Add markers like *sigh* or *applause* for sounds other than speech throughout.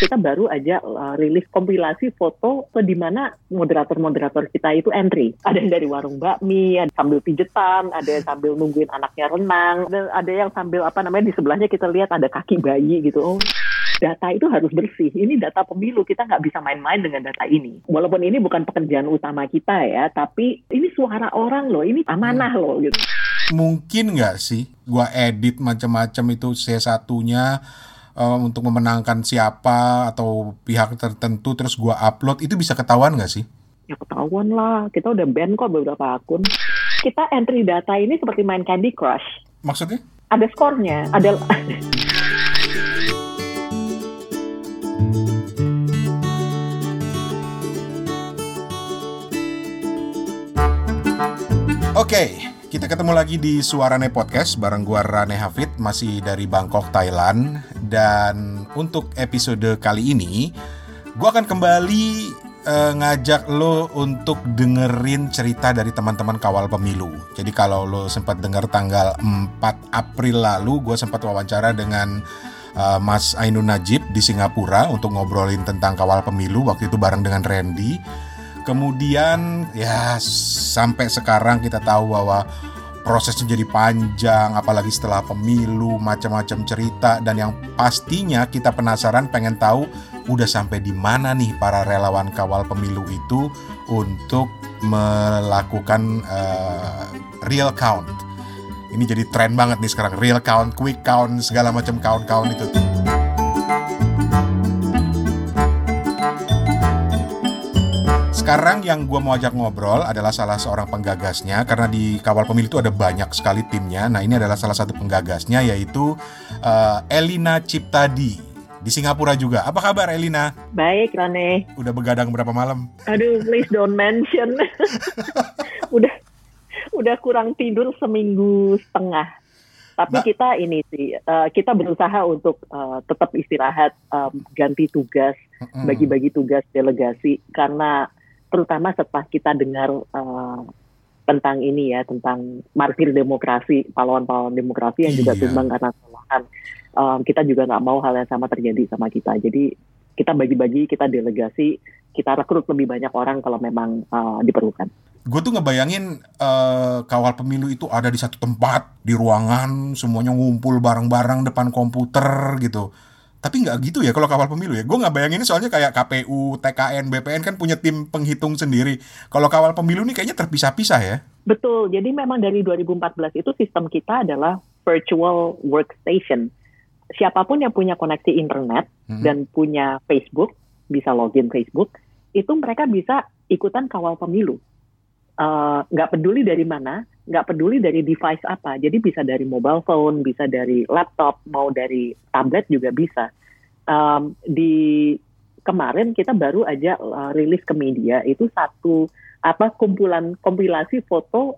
kita baru aja uh, rilis kompilasi foto ke di mana moderator-moderator kita itu entry. Ada yang dari warung bakmi, ada sambil pijetan, ada yang sambil nungguin anaknya renang, dan ada yang sambil apa namanya di sebelahnya kita lihat ada kaki bayi gitu. Oh, data itu harus bersih. Ini data pemilu, kita nggak bisa main-main dengan data ini. Walaupun ini bukan pekerjaan utama kita ya, tapi ini suara orang loh, ini amanah loh gitu. Mungkin nggak sih gua edit macam-macam itu C1-nya um, untuk memenangkan siapa atau pihak tertentu terus gua upload itu bisa ketahuan nggak sih? Ya ketahuan lah, kita udah ban kok beberapa akun. Kita entry data ini seperti main Candy Crush. Maksudnya? Ada skornya, ada Oke, kita ketemu lagi di Suarane Podcast bareng gua Rane Hafid masih dari Bangkok, Thailand dan untuk episode kali ini gua akan kembali uh, ngajak lo untuk dengerin cerita dari teman-teman kawal pemilu. Jadi kalau lo sempat dengar tanggal 4 April lalu gue sempat wawancara dengan uh, Mas Ainun Najib di Singapura untuk ngobrolin tentang kawal pemilu waktu itu bareng dengan Randy Kemudian ya sampai sekarang kita tahu bahwa prosesnya jadi panjang apalagi setelah pemilu macam-macam cerita dan yang pastinya kita penasaran pengen tahu udah sampai di mana nih para relawan kawal pemilu itu untuk melakukan uh, real count. Ini jadi tren banget nih sekarang real count, quick count, segala macam count-count itu. Sekarang yang gue mau ajak ngobrol adalah salah seorang penggagasnya karena di kawal pemilu itu ada banyak sekali timnya. Nah ini adalah salah satu penggagasnya yaitu uh, Elina Ciptadi di Singapura juga. Apa kabar Elina? Baik Rane. Udah begadang berapa malam? Aduh please don't mention. *laughs* udah udah kurang tidur seminggu setengah. Tapi nah. kita ini sih, uh, kita berusaha untuk uh, tetap istirahat, um, ganti tugas, bagi-bagi tugas delegasi karena terutama setelah kita dengar uh, tentang ini ya tentang martir demokrasi pahlawan-pahlawan demokrasi yang juga iya. tumbang karena kesalahan um, kita juga nggak mau hal yang sama terjadi sama kita jadi kita bagi-bagi kita delegasi kita rekrut lebih banyak orang kalau memang uh, diperlukan. Gue tuh ngebayangin uh, kawal pemilu itu ada di satu tempat di ruangan semuanya ngumpul bareng-bareng depan komputer gitu tapi nggak gitu ya kalau kawal pemilu ya. Gue nggak bayangin soalnya kayak KPU, TKN, BPN kan punya tim penghitung sendiri. Kalau kawal pemilu ini kayaknya terpisah-pisah ya. Betul. Jadi memang dari 2014 itu sistem kita adalah virtual workstation. Siapa pun yang punya koneksi internet hmm. dan punya Facebook, bisa login Facebook, itu mereka bisa ikutan kawal pemilu. Eh, nggak uh, peduli dari mana, nggak peduli dari device apa. Jadi bisa dari mobile phone, bisa dari laptop, mau dari tablet juga bisa. Um, di kemarin kita baru aja uh, rilis ke media itu satu apa kumpulan kompilasi foto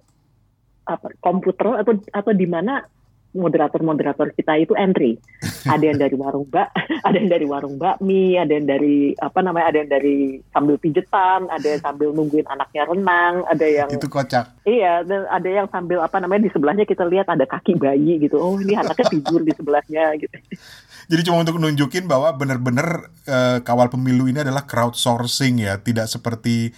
apa komputer atau atau di mana moderator-moderator kita itu entry. *laughs* Ada yang dari warung bak, *laughs* ada yang dari warung bakmi, ada yang dari apa namanya, ada yang dari sambil pijetan, ada yang sambil nungguin anaknya renang, ada yang itu kocak. Iya, dan ada yang sambil apa namanya di sebelahnya kita lihat ada kaki bayi gitu. Oh, ini anaknya tidur di sebelahnya gitu. *laughs* Jadi cuma untuk nunjukin bahwa benar-benar uh, kawal pemilu ini adalah crowdsourcing ya, tidak seperti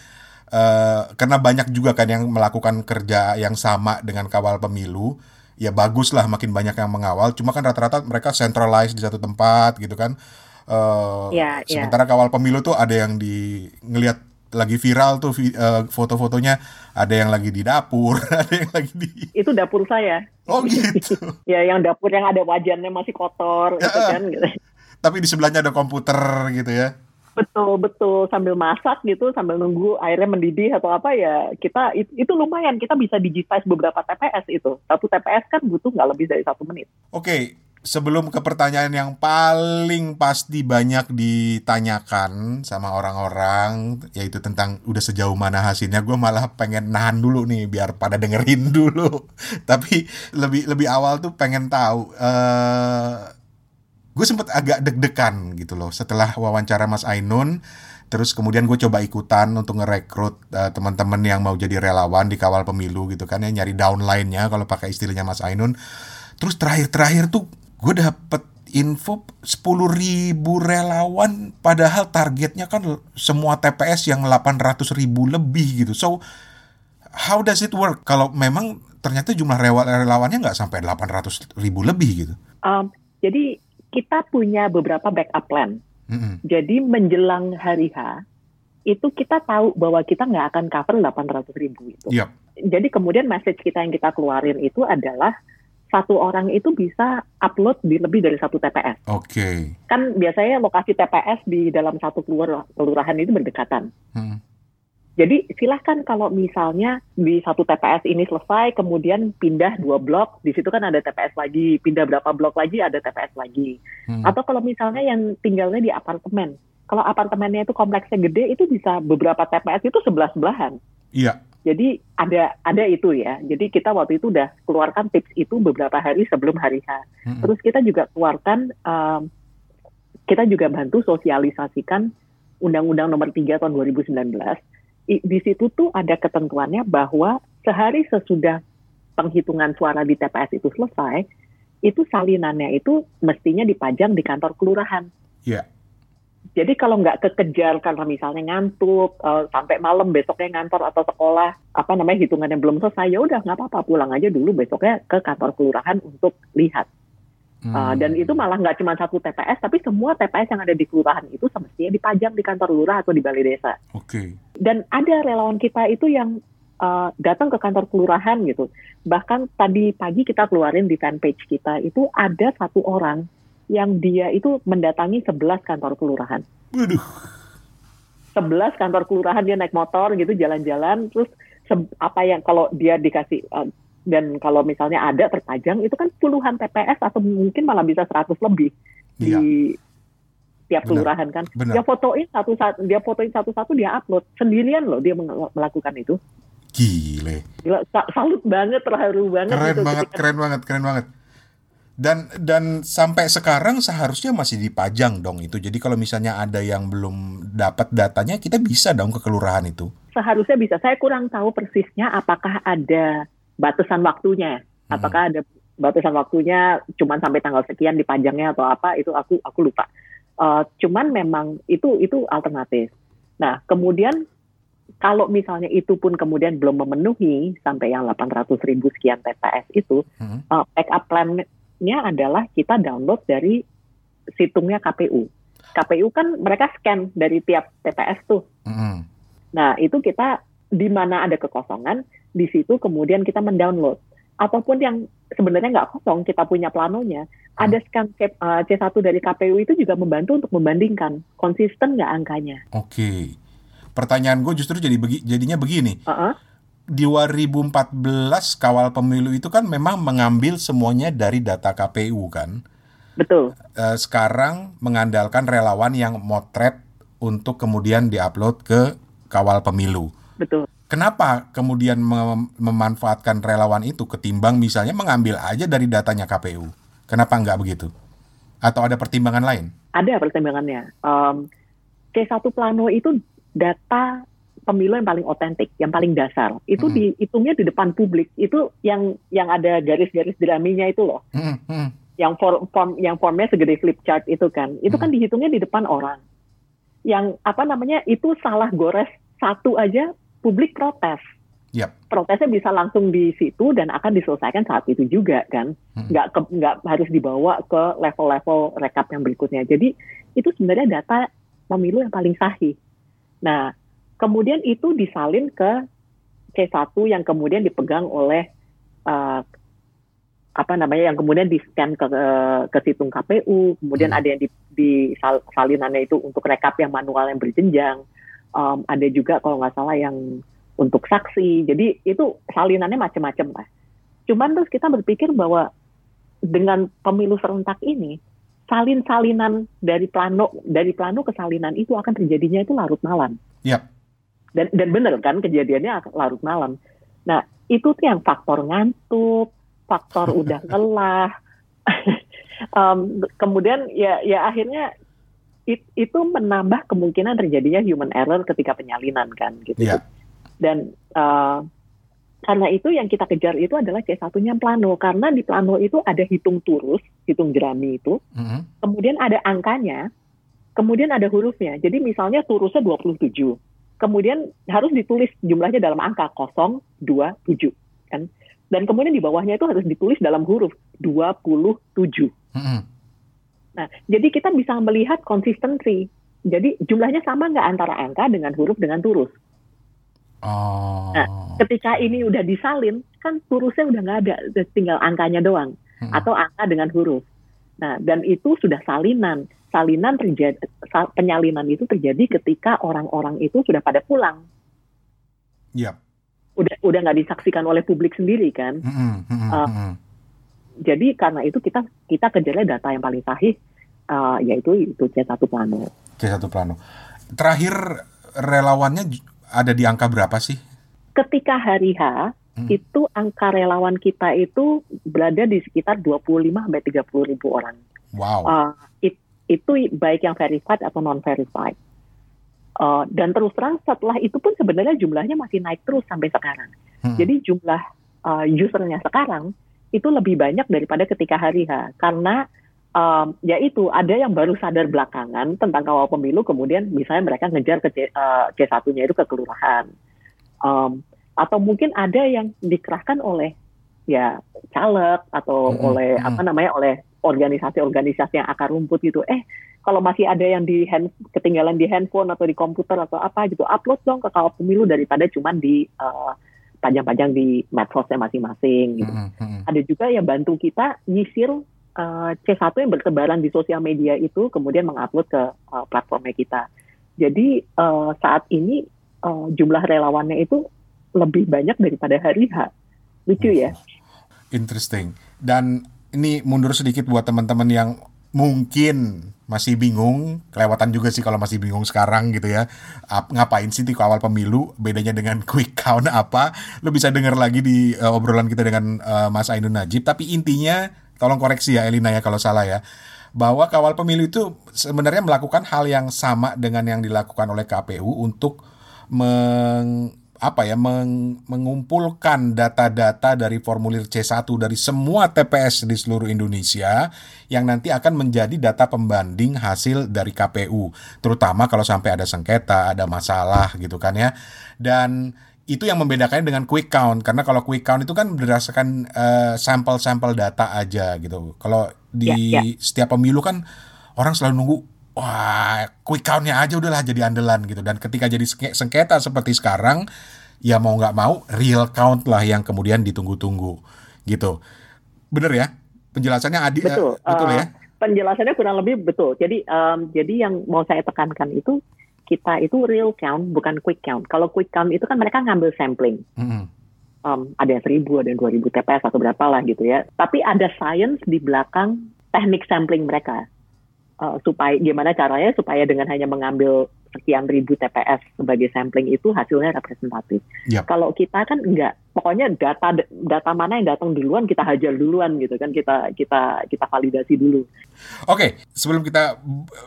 uh, karena banyak juga kan yang melakukan kerja yang sama dengan kawal pemilu ya bagus lah makin banyak yang mengawal. Cuma kan rata-rata mereka centralized di satu tempat gitu kan. Uh, ya, sementara ya. kawal pemilu tuh ada yang di ngelihat lagi viral tuh uh, foto-fotonya. Ada yang lagi di dapur *laughs* ada yang lagi di itu dapur saya. Oh gitu. *laughs* Ya yang dapur yang ada wajannya masih kotor gitu kan gitu. tapi di sebelahnya ada komputer gitu ya betul betul sambil masak gitu sambil nunggu airnya mendidih atau apa ya kita itu lumayan kita bisa digitize beberapa TPS itu satu TPS kan butuh nggak lebih dari satu menit. Oke okay. sebelum ke pertanyaan yang paling pasti banyak ditanyakan sama orang-orang yaitu tentang udah sejauh mana hasilnya gue malah pengen nahan dulu nih biar pada dengerin *laughs* dulu tapi lebih lebih awal tuh pengen tahu uh, gue sempet agak deg-degan gitu loh setelah wawancara Mas Ainun terus kemudian gue coba ikutan untuk ngerekrut uh, teman-teman yang mau jadi relawan di kawal pemilu gitu kan ya nyari downline-nya kalau pakai istilahnya Mas Ainun terus terakhir-terakhir tuh gue dapet info 10 ribu relawan padahal targetnya kan semua TPS yang 800 ribu lebih gitu. So how does it work kalau memang ternyata jumlah relawannya nggak sampai 800 ribu lebih gitu? Um, jadi kita punya beberapa backup plan. Mm -hmm. Jadi menjelang hari H itu kita tahu bahwa kita nggak akan cover 800 ribu itu. Yep. Jadi kemudian message kita yang kita keluarin itu adalah satu orang itu bisa upload di lebih dari satu TPS. Oke. Okay. Kan biasanya lokasi TPS di dalam satu kelurahan itu berdekatan. Hmm. Jadi silahkan kalau misalnya di satu TPS ini selesai, kemudian pindah dua blok, di situ kan ada TPS lagi, pindah berapa blok lagi ada TPS lagi. Hmm. Atau kalau misalnya yang tinggalnya di apartemen, kalau apartemennya itu kompleksnya gede, itu bisa beberapa TPS itu sebelah sebelahan. Iya. Jadi ada ada itu ya. Jadi kita waktu itu udah keluarkan tips itu beberapa hari sebelum hari H. Hmm. Terus kita juga keluarkan, um, kita juga bantu sosialisasikan Undang-Undang Nomor 3 tahun 2019 di situ tuh ada ketentuannya bahwa sehari sesudah penghitungan suara di TPS itu selesai, itu salinannya itu mestinya dipajang di kantor kelurahan. Iya. Yeah. Jadi kalau nggak kekejar karena misalnya ngantuk uh, sampai malam besoknya ngantor atau sekolah apa namanya hitungannya belum selesai ya udah nggak apa-apa pulang aja dulu besoknya ke kantor kelurahan untuk lihat. Uh, hmm. dan itu malah nggak cuma satu TPS, tapi semua TPS yang ada di kelurahan itu semestinya dipajang di kantor lurah atau di balai desa. Oke. Okay. Dan ada relawan kita itu yang uh, datang ke kantor kelurahan gitu. Bahkan tadi pagi kita keluarin di fanpage kita itu ada satu orang yang dia itu mendatangi 11 kantor kelurahan. Waduh. 11 kantor kelurahan dia naik motor gitu jalan-jalan terus apa yang kalau dia dikasih uh, dan kalau misalnya ada terpajang itu kan puluhan TPS atau mungkin malah bisa 100 lebih iya. di tiap kelurahan kan. Bener. Dia fotoin satu satu dia fotoin satu-satu dia upload sendirian loh dia melakukan itu. Gile. Gila, salut banget, terharu banget. Keren gitu, banget, ketika... keren banget, keren banget. Dan dan sampai sekarang seharusnya masih dipajang dong itu. Jadi kalau misalnya ada yang belum dapat datanya, kita bisa dong ke kelurahan itu. Seharusnya bisa. Saya kurang tahu persisnya apakah ada batasan waktunya. Hmm. Apakah ada batasan waktunya cuman sampai tanggal sekian dipajangnya atau apa itu aku aku lupa. Uh, cuman memang itu itu alternatif. Nah, kemudian kalau misalnya itu pun kemudian belum memenuhi sampai yang 800 ribu sekian TPS itu, hmm. uh, backup plan-nya adalah kita download dari situngnya KPU. KPU kan mereka scan dari tiap TPS tuh. Hmm. Nah, itu kita di mana ada kekosongan, di situ kemudian kita mendownload. Ataupun yang sebenarnya nggak kosong, kita punya planonya, hmm. ada scan C1 eh, dari KPU itu juga membantu untuk membandingkan konsisten nggak angkanya. Oke, pertanyaan gue justru jadi begi, jadinya begini. Uh -uh. Di 2014 kawal pemilu itu kan memang mengambil semuanya dari data KPU kan. Betul. Uh, sekarang mengandalkan relawan yang motret untuk kemudian diupload ke kawal pemilu. Betul. Kenapa kemudian mem memanfaatkan relawan itu ketimbang misalnya mengambil aja dari datanya KPU? Kenapa nggak begitu? Atau ada pertimbangan lain? Ada pertimbangannya. Um, C1 Plano itu data pemilu yang paling otentik, yang paling dasar. Itu hmm. dihitungnya di depan publik. Itu yang yang ada garis-garis draminya itu loh. Hmm. Hmm. Yang form, form yang formnya segede flip chart itu kan. Itu hmm. kan dihitungnya di depan orang. Yang apa namanya? Itu salah gores satu aja publik protes. Yep. Protesnya bisa langsung di situ dan akan diselesaikan saat itu juga kan, hmm. nggak ke, nggak harus dibawa ke level-level rekap yang berikutnya. Jadi itu sebenarnya data pemilu yang paling sahih. Nah, kemudian itu disalin ke C1 yang kemudian dipegang oleh uh, apa namanya yang kemudian di scan ke ke situng KPU, kemudian hmm. ada yang di, di sal, salinannya itu untuk rekap yang manual yang berjenjang um, ada juga kalau nggak salah yang untuk saksi. Jadi itu salinannya macam-macam lah. Cuman terus kita berpikir bahwa dengan pemilu serentak ini salin-salinan dari plano dari plano ke salinan itu akan terjadinya itu larut malam. Yep. Dan dan benar kan kejadiannya larut malam. Nah itu tuh yang faktor ngantuk, faktor udah *laughs* lelah. *laughs* um, kemudian ya ya akhirnya it, itu menambah kemungkinan terjadinya human error ketika penyalinan kan gitu. Yeah. Dan uh, karena itu yang kita kejar itu adalah C1-nya plano karena di plano itu ada hitung turus, hitung jerami itu. Mm-hmm. Kemudian ada angkanya, kemudian ada hurufnya. Jadi misalnya turusnya 27. Kemudian harus ditulis jumlahnya dalam angka 0, 2, 7 kan. Dan kemudian di bawahnya itu harus ditulis dalam huruf 27. Mm-hmm. Nah, jadi kita bisa melihat konsistensi. Jadi jumlahnya sama nggak antara angka dengan huruf dengan turus. Oh. Nah, ketika ini udah disalin, kan turusnya udah nggak ada, tinggal angkanya doang, hmm. atau angka dengan huruf. Nah, dan itu sudah salinan. Salinan terjadi, penyalinan itu terjadi ketika orang-orang itu sudah pada pulang. Yep. Udah udah nggak disaksikan oleh publik sendiri kan. Hmm, hmm, uh. Jadi karena itu kita kita kejarnya data yang paling sahih, uh, yaitu itu C1 plano. C1 plano. Terakhir relawannya ada di angka berapa sih? Ketika hari H, hmm. itu angka relawan kita itu berada di sekitar 25 sampai 30 ribu orang. Wow. Uh, it, itu baik yang verified atau non verified. Uh, dan terus terang setelah itu pun sebenarnya jumlahnya masih naik terus sampai sekarang. Hmm. Jadi jumlah uh, usernya sekarang itu lebih banyak daripada ketika hari H. Karena um, ya itu ada yang baru sadar belakangan tentang kawal pemilu kemudian misalnya mereka ngejar ke C, uh, C1-nya itu ke kelurahan. Um, atau mungkin ada yang dikerahkan oleh ya caleg atau hmm, oleh apa namanya oleh organisasi-organisasi yang akar rumput gitu. Eh kalau masih ada yang di hand, ketinggalan di handphone atau di komputer atau apa gitu upload dong ke kawal pemilu daripada cuma di uh, panjang-panjang di medsosnya masing-masing gitu. Hmm, hmm. Ada juga yang bantu kita nyisir uh, C1 yang bertebaran di sosial media itu kemudian mengupload ke uh, platformnya kita. Jadi uh, saat ini uh, jumlah relawannya itu lebih banyak daripada hari H. Lucu ya. Interesting. Dan ini mundur sedikit buat teman-teman yang mungkin masih bingung, kelewatan juga sih kalau masih bingung sekarang gitu ya. Ngapain sih di awal pemilu, bedanya dengan *laughs* quick count apa? Lo bisa dengar lagi di uh, obrolan kita dengan uh, Mas Ainun Najib. Tapi intinya tolong koreksi ya Elina ya kalau salah ya bahwa kawal pemilu itu sebenarnya melakukan hal yang sama dengan yang dilakukan oleh KPU untuk meng, apa ya meng, mengumpulkan data-data dari formulir C1 dari semua TPS di seluruh Indonesia yang nanti akan menjadi data pembanding hasil dari KPU terutama kalau sampai ada sengketa, ada masalah gitu kan ya. Dan itu yang membedakannya dengan quick count karena kalau quick count itu kan berdasarkan uh, sampel-sampel data aja gitu. Kalau di yeah, yeah. setiap pemilu kan orang selalu nunggu wah quick countnya aja udahlah jadi andalan gitu dan ketika jadi sengketa seperti sekarang ya mau nggak mau real count lah yang kemudian ditunggu-tunggu gitu. Bener ya? Penjelasannya Adi betul, uh, betul uh, ya? Penjelasannya kurang lebih betul. Jadi um, jadi yang mau saya tekankan itu kita itu real count bukan quick count. Kalau quick count itu kan mereka ngambil sampling. Mm-hmm. Um, ada yang seribu, ada yang dua ribu TPS atau berapa lah gitu ya. Tapi ada science di belakang teknik sampling mereka. Uh, supaya gimana caranya supaya dengan hanya mengambil sekian ribu TPS sebagai sampling itu hasilnya representatif. Yep. Kalau kita kan enggak, pokoknya data data mana yang datang duluan kita hajar duluan gitu kan kita kita kita validasi dulu. Oke, sebelum kita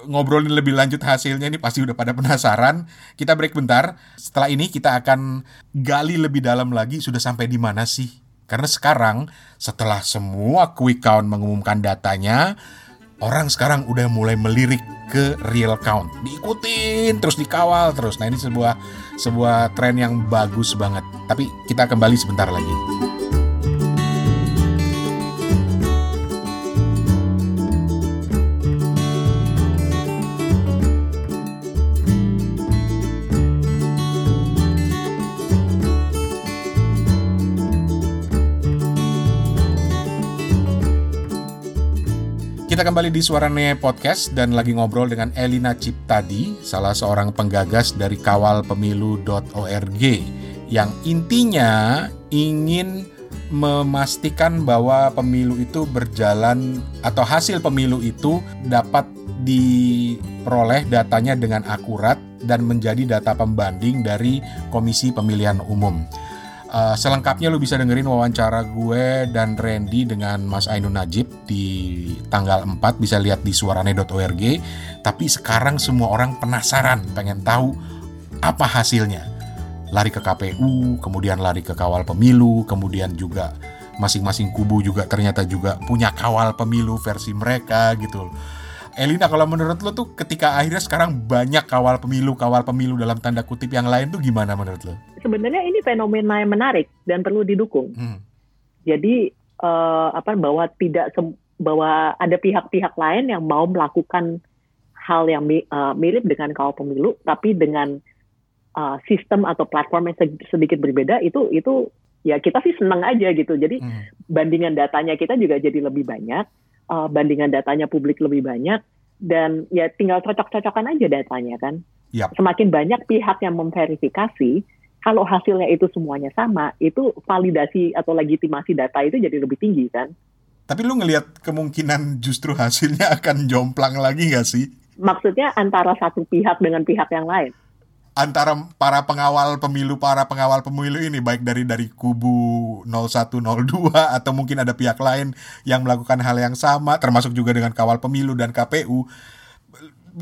ngobrolin lebih lanjut hasilnya ini pasti udah pada penasaran. Kita break bentar. Setelah ini kita akan gali lebih dalam lagi sudah sampai di mana sih? Karena sekarang setelah semua quick count mengumumkan datanya, orang sekarang udah mulai melirik ke real count. Diikutin, terus dikawal terus. Nah, ini sebuah sebuah tren yang bagus banget. Tapi kita kembali sebentar lagi. Kita kembali di Suarane Podcast dan lagi ngobrol dengan Elina Ciptadi, salah seorang penggagas dari kawalpemilu.org yang intinya ingin memastikan bahwa pemilu itu berjalan atau hasil pemilu itu dapat diperoleh datanya dengan akurat dan menjadi data pembanding dari Komisi Pemilihan Umum. Uh, selengkapnya lu bisa dengerin wawancara gue dan Randy dengan Mas Ainun Najib di tanggal 4 bisa lihat di suarane.org. Tapi sekarang semua orang penasaran, pengen tahu apa hasilnya. lari ke KPU, kemudian lari ke kawal pemilu, kemudian juga masing-masing kubu juga ternyata juga punya kawal pemilu versi mereka gitu. Elina kalau menurut lo tuh ketika akhirnya sekarang banyak kawal pemilu kawal pemilu dalam tanda kutip yang lain tuh gimana menurut lo? Sebenarnya ini fenomena yang menarik dan perlu didukung. Hmm. Jadi uh, apa bahwa tidak bahwa ada pihak-pihak lain yang mau melakukan hal yang uh, mirip dengan kawal pemilu tapi dengan uh, sistem atau platform yang sedikit berbeda itu itu ya kita sih senang aja gitu. Jadi hmm. bandingan datanya kita juga jadi lebih banyak uh, bandingan datanya publik lebih banyak dan ya tinggal cocok-cocokan aja datanya kan. Yep. Semakin banyak pihak yang memverifikasi, kalau hasilnya itu semuanya sama, itu validasi atau legitimasi data itu jadi lebih tinggi kan. Tapi lu ngelihat kemungkinan justru hasilnya *laughs* akan jomplang lagi nggak sih? Maksudnya antara satu pihak dengan pihak yang lain antara para pengawal pemilu para pengawal pemilu ini baik dari dari kubu 0102 atau mungkin ada pihak lain yang melakukan hal yang sama termasuk juga dengan kawal pemilu dan KPU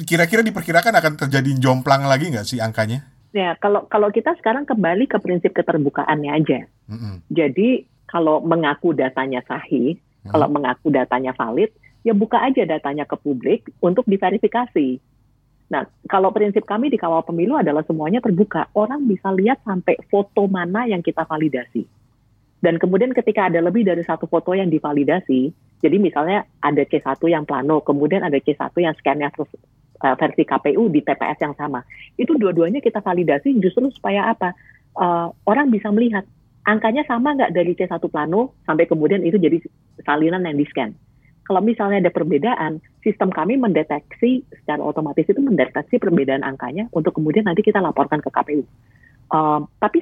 kira-kira diperkirakan akan terjadi jomplang lagi nggak sih angkanya? Ya kalau kalau kita sekarang kembali ke prinsip keterbukaannya aja. Mm -hmm. Jadi kalau mengaku datanya sahih, mm -hmm. kalau mengaku datanya valid, ya buka aja datanya ke publik untuk diverifikasi Nah, kalau prinsip kami di kawal pemilu adalah semuanya terbuka. Orang bisa lihat sampai foto mana yang kita validasi. Dan kemudian ketika ada lebih dari satu foto yang divalidasi, jadi misalnya ada C1 yang plano, kemudian ada C1 yang scannya terus uh, versi KPU di TPS yang sama. Itu dua-duanya kita validasi justru supaya apa? Uh, orang bisa melihat angkanya sama nggak dari C1 plano sampai kemudian itu jadi salinan yang di-scan kalau misalnya ada perbedaan, sistem kami mendeteksi secara otomatis itu mendeteksi perbedaan angkanya untuk kemudian nanti kita laporkan ke KPU. Uh, tapi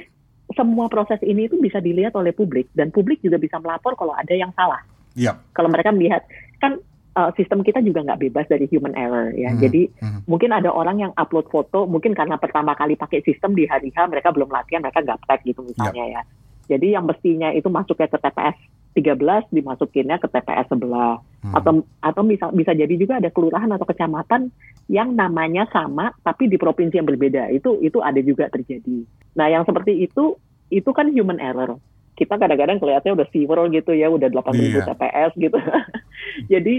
semua proses ini itu bisa dilihat oleh publik dan publik juga bisa melapor kalau ada yang salah. Yep. Kalau mereka melihat kan uh, sistem kita juga nggak bebas dari human error ya. Hmm. Jadi hmm. mungkin ada orang yang upload foto mungkin karena pertama kali pakai sistem di hari H mereka belum latihan mereka gaptek gitu misalnya yep. ya. Jadi yang mestinya itu masuknya ke TPS 13 dimasukinnya ke TPS sebelah hmm. atau atau bisa bisa jadi juga ada kelurahan atau kecamatan yang namanya sama tapi di provinsi yang berbeda itu itu ada juga terjadi. Nah yang seperti itu itu kan human error. Kita kadang-kadang kelihatannya udah zero gitu ya udah 8.000 yeah. TPS gitu. *laughs* jadi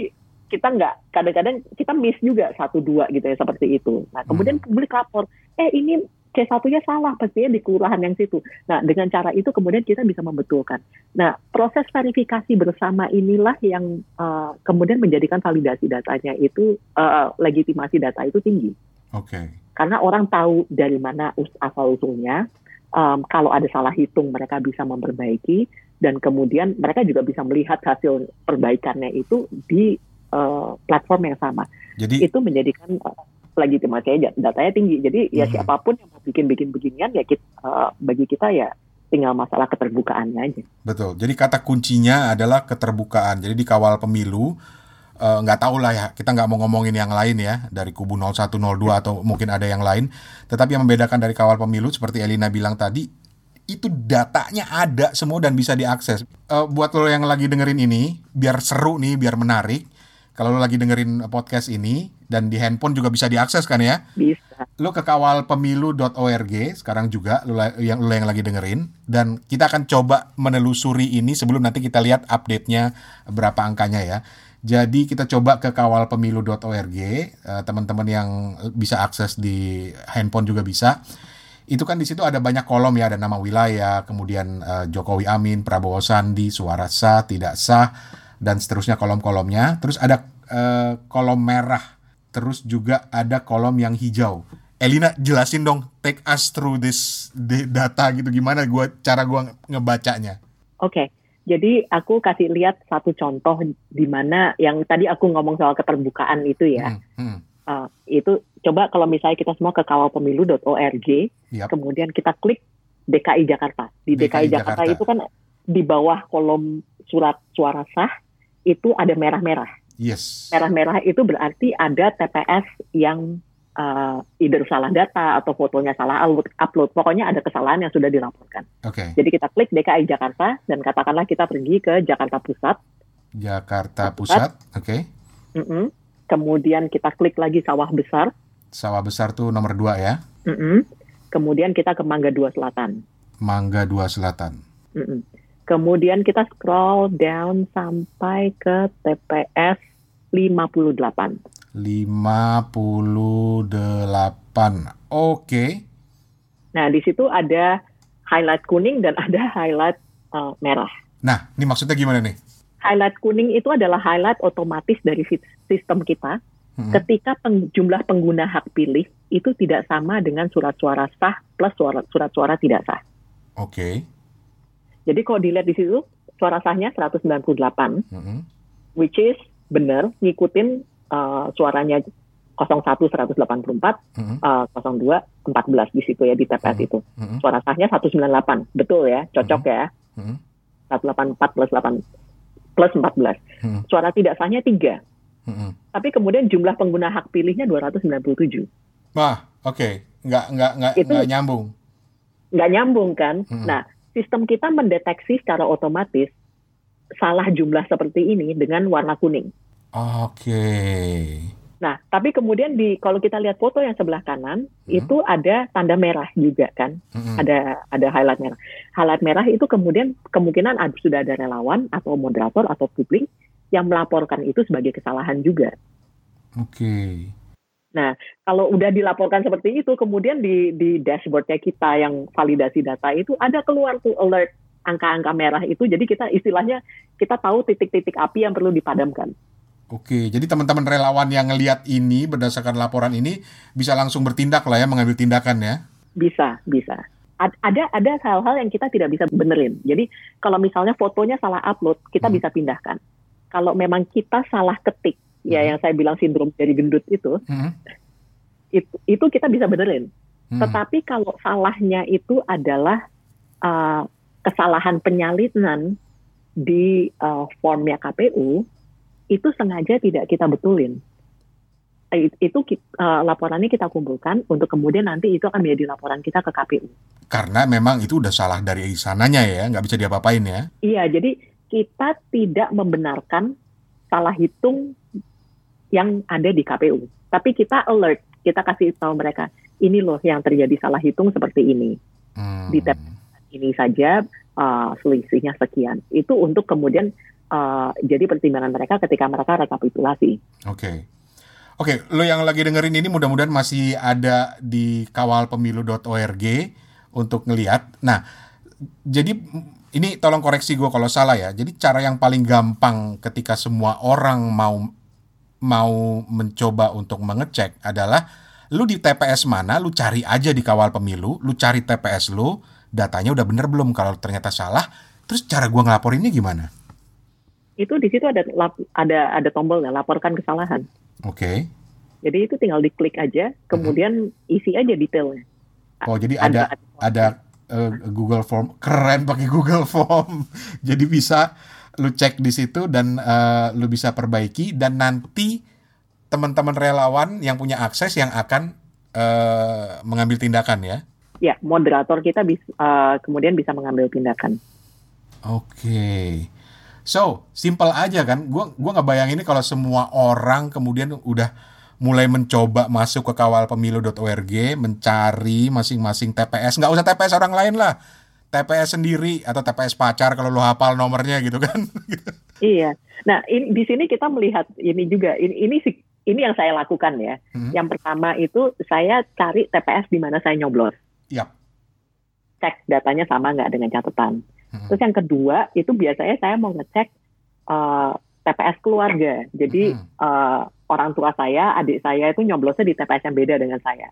kita nggak kadang-kadang kita miss juga satu dua gitu ya seperti itu. Nah kemudian hmm. publik lapor, eh ini C1-nya salah, pastinya di kelurahan yang situ. Nah, dengan cara itu kemudian kita bisa membetulkan. Nah, proses verifikasi bersama inilah yang uh, kemudian menjadikan validasi datanya itu, uh, legitimasi data itu tinggi. Oke. Okay. Karena orang tahu dari mana asal usulnya, um, kalau ada salah hitung mereka bisa memperbaiki, dan kemudian mereka juga bisa melihat hasil perbaikannya itu di uh, platform yang sama. Jadi itu menjadikan uh, legitimasinya datanya tinggi. Jadi ya hmm. siapa pun yang mau bikin-bikin beginian ya kita, uh, bagi kita ya tinggal masalah keterbukaannya aja. Betul. Jadi kata kuncinya adalah keterbukaan. Jadi di kawal pemilu eh, nggak uh, tahu lah ya kita nggak mau ngomongin yang lain ya dari kubu 0102 atau mungkin ada yang lain. Tetapi yang membedakan dari kawal pemilu seperti Elina bilang tadi itu datanya ada semua dan bisa diakses. Uh, buat lo yang lagi dengerin ini, biar seru nih, biar menarik, kalau lo lagi dengerin podcast ini dan di handphone juga bisa diakses kan ya? Bisa. Lo ke kawalpemilu.org sekarang juga lo yang lo yang lagi dengerin dan kita akan coba menelusuri ini sebelum nanti kita lihat update-nya berapa angkanya ya. Jadi kita coba ke kawalpemilu.org, uh, teman-teman yang bisa akses di handphone juga bisa. Itu kan di situ ada banyak kolom ya, ada nama wilayah, kemudian uh, Jokowi Amin, Prabowo Sandi, suara sah, tidak sah, dan seterusnya kolom-kolomnya. Terus ada uh, kolom merah, terus juga ada kolom yang hijau. Elina jelasin dong, take us through this data gitu gimana gua cara gua ngebacanya. Oke. Okay. Jadi aku kasih lihat satu contoh di mana yang tadi aku ngomong soal keterbukaan itu ya. Hmm, hmm. Uh, itu coba kalau misalnya kita semua ke kawalpemilu.org, yep. kemudian kita klik DKI Jakarta. Di DKI, DKI Jakarta, Jakarta itu kan di bawah kolom surat suara sah itu ada merah-merah. Yes. Merah-merah itu berarti ada TPS yang uh, either salah data atau fotonya salah upload. Pokoknya ada kesalahan yang sudah dilaporkan. Oke. Okay. Jadi kita klik DKI Jakarta dan katakanlah kita pergi ke Jakarta Pusat. Jakarta Pusat, oke. Okay. Mm -mm. Kemudian kita klik lagi sawah besar. Sawah besar tuh nomor dua ya. Mm -mm. Kemudian kita ke Mangga Dua Selatan. Mangga Dua Selatan. Mm-mm. Kemudian kita scroll down sampai ke TPS 58. 58. Oke. Nah, di situ ada highlight kuning dan ada highlight uh, merah. Nah, ini maksudnya gimana nih? Highlight kuning itu adalah highlight otomatis dari sistem kita hmm. ketika peng, jumlah pengguna hak pilih itu tidak sama dengan surat suara sah plus surat surat suara tidak sah. Oke. Okay. Jadi kalau dilihat di situ suara sahnya 198, hmm. which is benar ngikutin uh, suaranya 01 184, hmm. uh, 02 14 di situ ya di TPS hmm. itu. Hmm. Suara sahnya 198, betul ya, cocok hmm. ya. Hmm. 184 plus 8 plus 14. Hmm. Suara tidak sahnya 3. Hmm. Tapi kemudian jumlah pengguna hak pilihnya 297. Wah, oke. Okay. Nggak, nggak, nggak, Itu, nggak nyambung. Nggak nyambung kan? Hmm. Nah, sistem kita mendeteksi secara otomatis salah jumlah seperti ini dengan warna kuning. Oke. Okay. Nah, tapi kemudian di kalau kita lihat foto yang sebelah kanan hmm. itu ada tanda merah juga kan, hmm. ada ada highlight merah. Highlight merah itu kemudian kemungkinan ada, sudah ada relawan atau moderator atau publik yang melaporkan itu sebagai kesalahan juga. Oke. Okay. Nah, kalau udah dilaporkan seperti itu, kemudian di di dashboardnya kita yang validasi data itu ada keluar tuh alert angka-angka merah itu. Jadi kita istilahnya kita tahu titik-titik api yang perlu dipadamkan. Oke, jadi teman-teman relawan yang ngelihat ini berdasarkan laporan ini bisa langsung bertindak lah ya, mengambil tindakan ya? Bisa, bisa. Ada ada hal-hal yang kita tidak bisa benerin. Jadi kalau misalnya fotonya salah upload, kita hmm. bisa pindahkan. Kalau memang kita salah ketik, ya hmm. ya yang saya bilang sindrom dari gendut itu, hmm. itu, itu kita bisa benerin. Hmm. Tetapi kalau salahnya itu adalah uh, kesalahan penyalinan di uh, formnya KPU, itu sengaja tidak kita betulin. Eh, itu uh, laporannya kita kumpulkan untuk kemudian nanti itu akan menjadi laporan kita ke KPU. Karena memang itu udah salah dari sananya ya, nggak bisa diapa-apain ya? Iya, jadi kita tidak membenarkan salah hitung yang ada di KPU. Tapi kita alert, kita kasih tahu mereka, ini loh yang terjadi salah hitung seperti ini. Hmm. Di tab ini saja uh, selisihnya sekian. Itu untuk kemudian uh, jadi pertimbangan mereka ketika mereka rekapitulasi. Oke. Okay. Oke, okay, lo yang lagi dengerin ini mudah-mudahan masih ada di kawalpemilu.org untuk ngeliat. Nah, jadi ini tolong koreksi gue kalau salah ya. Jadi cara yang paling gampang ketika semua orang mau mau mencoba untuk mengecek adalah lu di TPS mana, lu cari aja di kawal pemilu, lu cari TPS lu, datanya udah bener belum? Kalau ternyata salah, terus cara gue ngelaporinnya gimana? itu di situ ada ada ada tombolnya laporkan kesalahan. Oke. Okay. Jadi itu tinggal diklik aja, kemudian uh-huh. isi aja detailnya. Oh, jadi ada ada, ada uh, Google Form keren pakai Google Form. *laughs* jadi bisa lu cek di situ dan uh, lu bisa perbaiki dan nanti teman-teman relawan yang punya akses yang akan uh, mengambil tindakan ya. Ya, moderator kita bisa uh, kemudian bisa mengambil tindakan. Oke. Okay. So, simple aja kan. Gua gua nggak bayangin ini kalau semua orang kemudian udah mulai mencoba masuk ke kawalpemilu.org, mencari masing-masing TPS. Nggak usah TPS orang lain lah. TPS sendiri atau TPS pacar kalau lo hafal nomornya gitu kan. *laughs* iya. Nah, ini, di sini kita melihat ini juga ini ini ini yang saya lakukan ya. Hmm. Yang pertama itu saya cari TPS di mana saya nyoblos. Yap. Cek datanya sama nggak dengan catatan. Hmm. Terus yang kedua itu biasanya saya mau ngecek uh, eh, TPS keluarga. Jadi hmm. uh, orang tua saya, adik saya itu nyoblosnya di TPS yang beda dengan saya.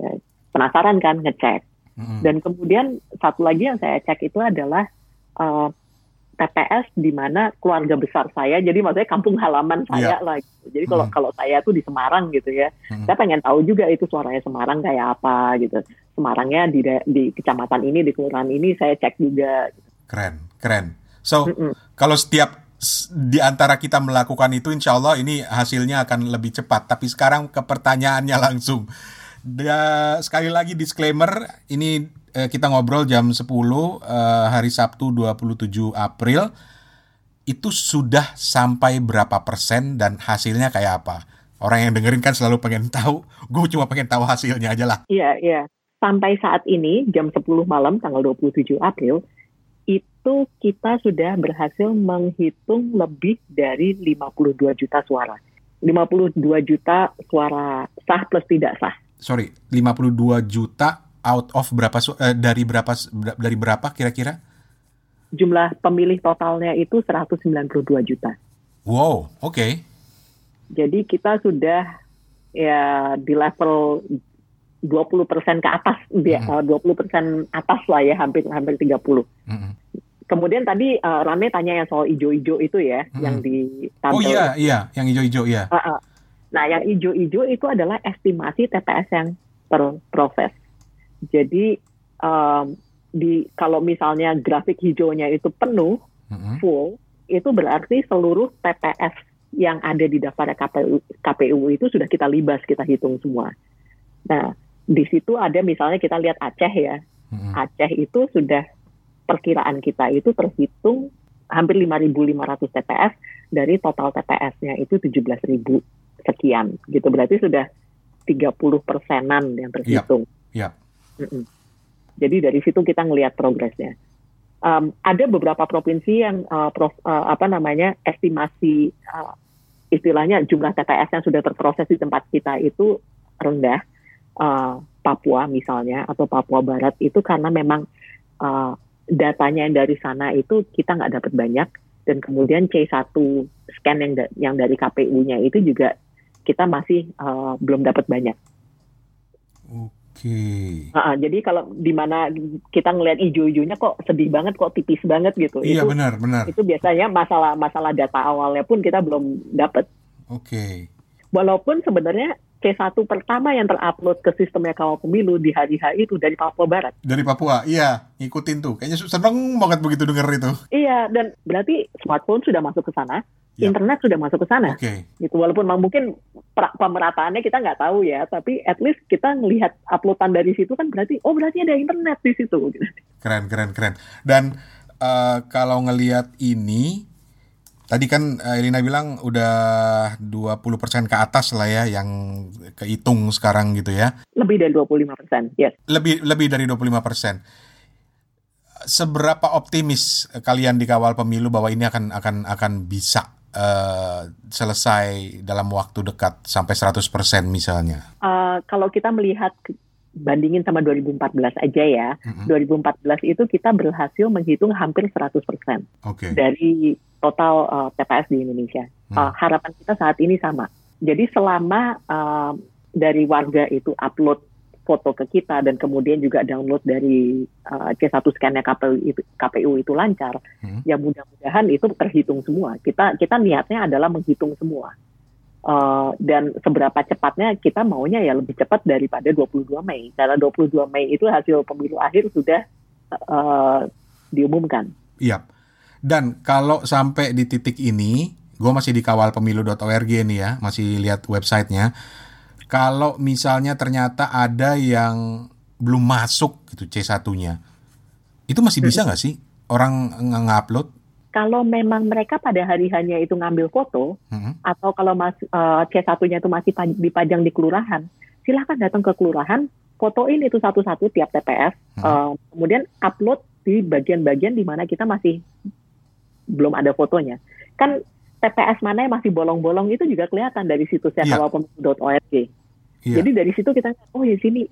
Ya, penasaran kan ngecek. Dan kemudian satu lagi yang saya cek itu adalah uh, eh, TPS di mana keluarga besar saya, jadi maksudnya kampung halaman saya yeah. lah. Gitu. Jadi kalau hmm. kalau saya tuh di Semarang gitu ya, hmm. saya pengen tahu juga itu suaranya Semarang kayak apa gitu. Semarangnya di di kecamatan ini, di kelurahan ini saya cek juga. Gitu. Keren, keren. So, mm -mm. kalau setiap di antara kita melakukan itu, insya Allah ini hasilnya akan lebih cepat. Tapi sekarang ke pertanyaannya *laughs* langsung. Da, sekali lagi disclaimer, ini eh, kita ngobrol jam 10 eh, hari Sabtu 27 April. Itu sudah sampai berapa persen dan hasilnya kayak apa? Orang yang dengerin kan selalu pengen tahu. Gue cuma pengen tahu hasilnya aja lah. Iya, iya. sampai saat ini jam 10 malam tanggal 27 April itu kita sudah berhasil menghitung lebih dari 52 juta suara. 52 juta suara sah plus tidak sah. Sorry, 52 juta out of berapa eh, dari berapa dari berapa kira-kira? Jumlah pemilih totalnya itu 192 juta. Wow, oke. Okay. Jadi kita sudah ya di level 20 persen ke atas, dia mm -hmm. 20 persen atas lah ya, hampir hampir 30. Mm -hmm. Kemudian tadi uh, Rame tanya yang soal ijo-ijo itu ya, hmm. yang di Oh iya, iya, yang ijo-ijo ya. Uh -uh. Nah, yang ijo-ijo itu adalah estimasi TPS yang terproses. Jadi um, di kalau misalnya grafik hijaunya itu penuh, hmm. full, itu berarti seluruh TPS yang ada di daftar KPU, KPU itu sudah kita libas, kita hitung semua. Nah, di situ ada misalnya kita lihat Aceh ya. Hmm. Aceh itu sudah perkiraan kita itu terhitung hampir 5.500 TPS dari total TPS-nya itu 17.000 sekian gitu berarti sudah 30 persenan yang terhitung. Yep. Yep. Mm -mm. Jadi dari situ kita ngelihat progresnya. Um, ada beberapa provinsi yang uh, prof, uh, apa namanya estimasi uh, istilahnya jumlah TPS yang sudah terproses di tempat kita itu rendah. Uh, Papua misalnya atau Papua Barat itu karena memang uh, datanya yang dari sana itu kita nggak dapat banyak dan kemudian C1 scan yang da yang dari KPU-nya itu juga kita masih uh, belum dapat banyak. Oke. Okay. Uh, jadi kalau di mana kita ngelihat ijo-ijonya kok sedih banget, kok tipis banget gitu. Iya benar benar. Itu biasanya masalah masalah data awalnya pun kita belum dapat. Oke. Okay. Walaupun sebenarnya C1 pertama yang terupload ke sistemnya kawal pemilu di hari H itu dari Papua Barat. Dari Papua, iya, ngikutin tuh. Kayaknya seneng banget begitu denger itu. Iya, dan berarti smartphone sudah masuk ke sana, ya. internet sudah masuk ke sana. Oke. Okay. Gitu. Walaupun mungkin pemerataannya kita nggak tahu ya, tapi at least kita ngelihat uploadan dari situ kan berarti, oh berarti ada internet di situ. Keren, keren, keren. Dan uh, kalau ngelihat ini, Tadi kan Elina bilang udah 20% ke atas lah ya yang kehitung sekarang gitu ya. Lebih dari 25%, yes. Lebih lebih dari 25%. Seberapa optimis kalian di kawal pemilu bahwa ini akan akan akan bisa uh, selesai dalam waktu dekat sampai 100% misalnya? Uh, kalau kita melihat bandingin sama 2014 aja ya. Mm -hmm. 2014 itu kita berhasil menghitung hampir 100% okay. dari total uh, TPS di Indonesia. Hmm. Uh, harapan kita saat ini sama. Jadi selama uh, dari warga itu upload foto ke kita dan kemudian juga download dari uh, C1 scan-nya KPU itu, KPU itu lancar, hmm. ya mudah-mudahan itu terhitung semua. Kita kita niatnya adalah menghitung semua. Uh, dan seberapa cepatnya kita maunya ya lebih cepat daripada 22 Mei. Karena 22 Mei itu hasil pemilu akhir sudah uh, diumumkan. Iya. Dan kalau sampai di titik ini, gue masih di kawal pemilu.org nih ya, masih lihat websitenya. Kalau misalnya ternyata ada yang belum masuk gitu C1-nya, itu masih bisa nggak sih orang nge-upload? Kalau memang mereka pada hari hanya itu ngambil foto, hmm. atau kalau mas, uh, C1-nya itu masih dipajang di kelurahan, silahkan datang ke kelurahan, fotoin itu satu-satu tiap TPS, hmm. uh, kemudian upload di bagian-bagian di mana kita masih belum ada fotonya. Kan TPS mana yang masih bolong-bolong itu juga kelihatan dari situsnya yeah. kawalpemilu.org. Yeah. Jadi dari situ kita oh ya sini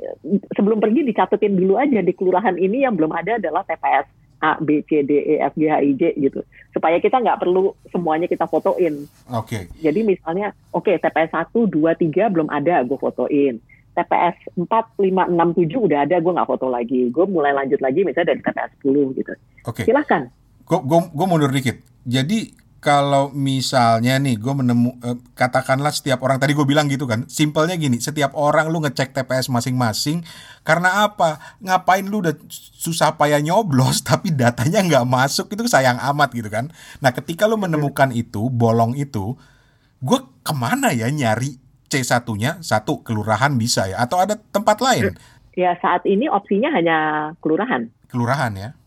sebelum pergi dicatetin dulu aja di kelurahan ini yang belum ada adalah TPS A B C D E F G H I J gitu supaya kita nggak perlu semuanya kita fotoin. Oke. Okay. Jadi misalnya oke okay, TPS 1 2 3 belum ada gue fotoin. TPS 4 5 6 7 udah ada gue nggak foto lagi. Gue mulai lanjut lagi misalnya dari TPS 10 gitu. Oke. Okay. Silahkan gue mundur dikit. Jadi kalau misalnya nih gue menemu eh, katakanlah setiap orang tadi gue bilang gitu kan simpelnya gini setiap orang lu ngecek TPS masing-masing karena apa? Ngapain lu udah susah payah nyoblos *laughs* tapi datanya nggak masuk itu sayang amat gitu kan. Nah ketika lu menemukan itu bolong itu gue ke mana ya nyari C satunya? Satu kelurahan bisa ya? Atau ada tempat lain? Ya saat ini opsinya hanya kelurahan. Kelurahan ya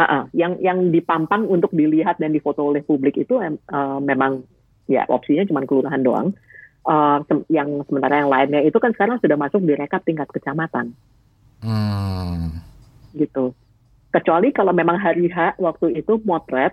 Uh, uh, yang yang dipampang untuk dilihat dan difoto oleh publik itu uh, memang ya opsinya cuma kelurahan doang. Uh, yang sementara yang lainnya itu kan sekarang sudah masuk di rekap tingkat kecamatan. Hmm. Gitu. Kecuali kalau memang hari H waktu itu motret,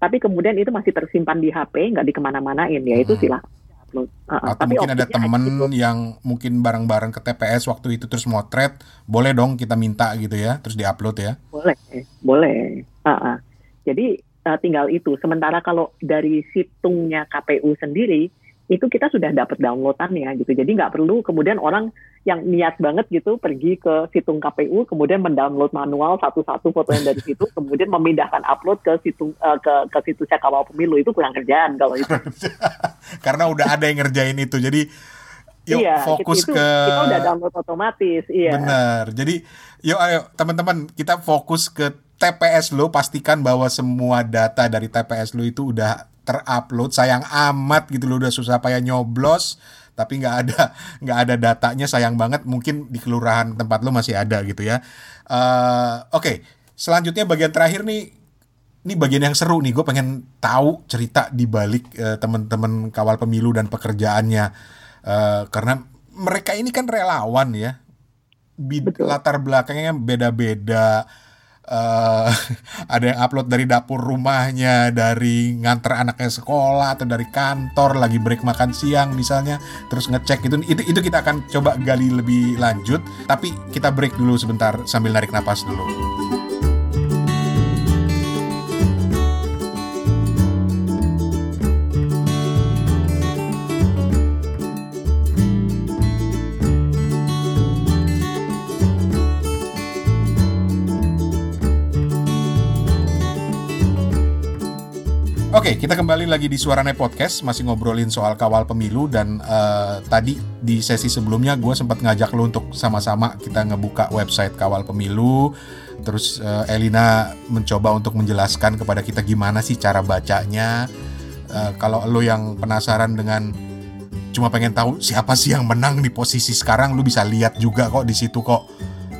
tapi kemudian itu masih tersimpan di HP, nggak di ke mana-manain, ya itu hmm. silahkan upload. Uh, Atau mungkin ada temen gitu. yang mungkin bareng-bareng ke TPS waktu itu terus motret, boleh dong kita minta gitu ya, terus diupload ya? Boleh, boleh. Uh, uh. Jadi uh, tinggal itu. Sementara kalau dari situngnya KPU sendiri, itu kita sudah dapat downloadannya gitu. Jadi nggak perlu kemudian orang yang niat banget gitu pergi ke situng KPU kemudian mendownload manual satu-satu foto yang dari situ *laughs* kemudian memindahkan upload ke situng uh, ke ke situsnya kawal pemilu itu kurang kerjaan kalau itu. *laughs* Karena udah ada yang ngerjain itu. Jadi yuk iya, fokus itu, ke kita udah download otomatis. Iya. Benar. Jadi yuk ayo teman-teman kita fokus ke TPS lo pastikan bahwa semua data dari TPS lo itu udah terupload sayang amat gitu lo udah susah payah nyoblos. Tapi nggak ada *laughs* nggak ada datanya sayang banget. Mungkin di kelurahan tempat lo masih ada gitu ya. Uh, oke okay. selanjutnya bagian terakhir nih. Ini bagian yang seru nih gue pengen tahu cerita di balik uh, teman-teman kawal pemilu dan pekerjaannya. Uh, karena mereka ini kan relawan ya. Bid latar belakangnya beda-beda uh, *laughs* ada yang upload dari dapur rumahnya, dari nganter anaknya sekolah atau dari kantor lagi break makan siang misalnya, terus ngecek itu itu itu kita akan coba gali lebih lanjut. Tapi kita break dulu sebentar sambil narik napas dulu. Oke, kita kembali lagi di Suarane Podcast, masih ngobrolin soal kawal pemilu dan uh, tadi di sesi sebelumnya gue sempat ngajak lo untuk sama-sama kita ngebuka website kawal pemilu. Terus uh, Elina mencoba untuk menjelaskan kepada kita gimana sih cara bacanya. Uh, kalau lo yang penasaran dengan cuma pengen tahu siapa sih yang menang di posisi sekarang, lo bisa lihat juga kok di situ kok.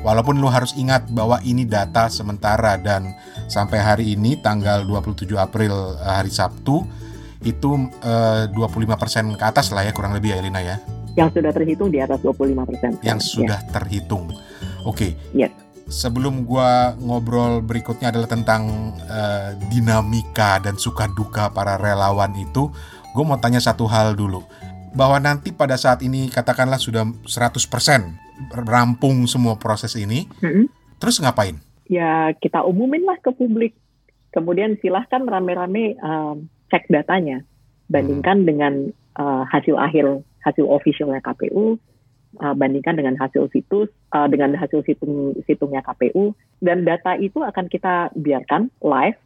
Walaupun lo harus ingat bahwa ini data sementara dan sampai hari ini tanggal 27 April eh, hari Sabtu itu uh, 25% ke atas lah ya kurang lebih ya Elina ya. Yang sudah terhitung di atas 25%. Yang sudah ya. terhitung. Oke. Okay. Yes. Sebelum gua ngobrol berikutnya adalah tentang uh, dinamika dan suka duka para relawan itu, gue mau tanya satu hal dulu. Bahwa nanti pada saat ini katakanlah sudah 100% rampung semua proses ini, mm -hmm. terus ngapain? Ya kita umumin lah ke publik. Kemudian silahkan rame-rame um, cek datanya, bandingkan hmm. dengan uh, hasil akhir hasil officialnya KPU, uh, bandingkan dengan hasil situs, uh, dengan hasil situng situngnya KPU, dan data itu akan kita biarkan live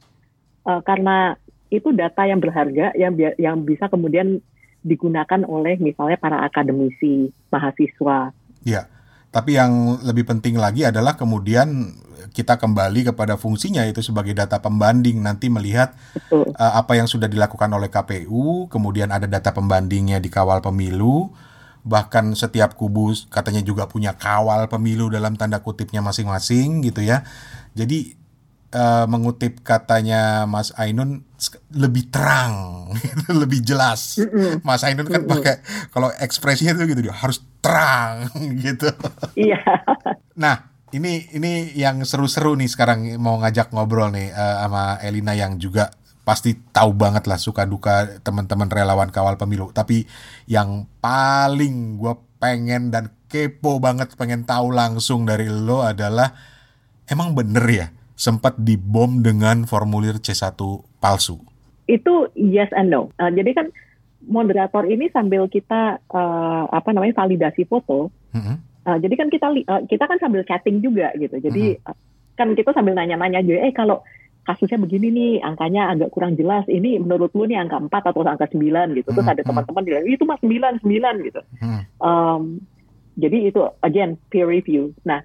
uh, karena itu data yang berharga yang yang bisa kemudian digunakan oleh misalnya para akademisi, mahasiswa. Ya, tapi yang lebih penting lagi adalah kemudian kita kembali kepada fungsinya itu sebagai data pembanding. Nanti melihat uh, apa yang sudah dilakukan oleh KPU, kemudian ada data pembandingnya di kawal pemilu, bahkan setiap kubu katanya juga punya kawal pemilu dalam tanda kutipnya masing-masing gitu ya. Jadi uh, mengutip katanya Mas Ainun lebih terang, *laughs* lebih jelas. Mas Ainun kan pakai kalau ekspresinya itu gitu dia harus terang *laughs* gitu. Iya. nah, ini ini yang seru-seru nih sekarang mau ngajak ngobrol nih uh, sama Elina yang juga pasti tahu banget lah suka duka teman-teman relawan kawal pemilu. Tapi yang paling gue pengen dan kepo banget pengen tahu langsung dari lo adalah emang bener ya sempat dibom dengan formulir C1 palsu? Itu yes and no. Uh, jadi kan moderator ini sambil kita uh, apa namanya validasi foto, mm -hmm Uh, jadi kan kita uh, kita kan sambil chatting juga gitu. Jadi uh, kan kita sambil nanya-nanya aja, eh kalau kasusnya begini nih, angkanya agak kurang jelas. Ini menurut lu nih angka 4 atau angka 9 gitu. Terus hmm, ada teman-teman bilang, itu mas 9, 9 gitu. Hmm. Um, jadi itu again peer review. Nah,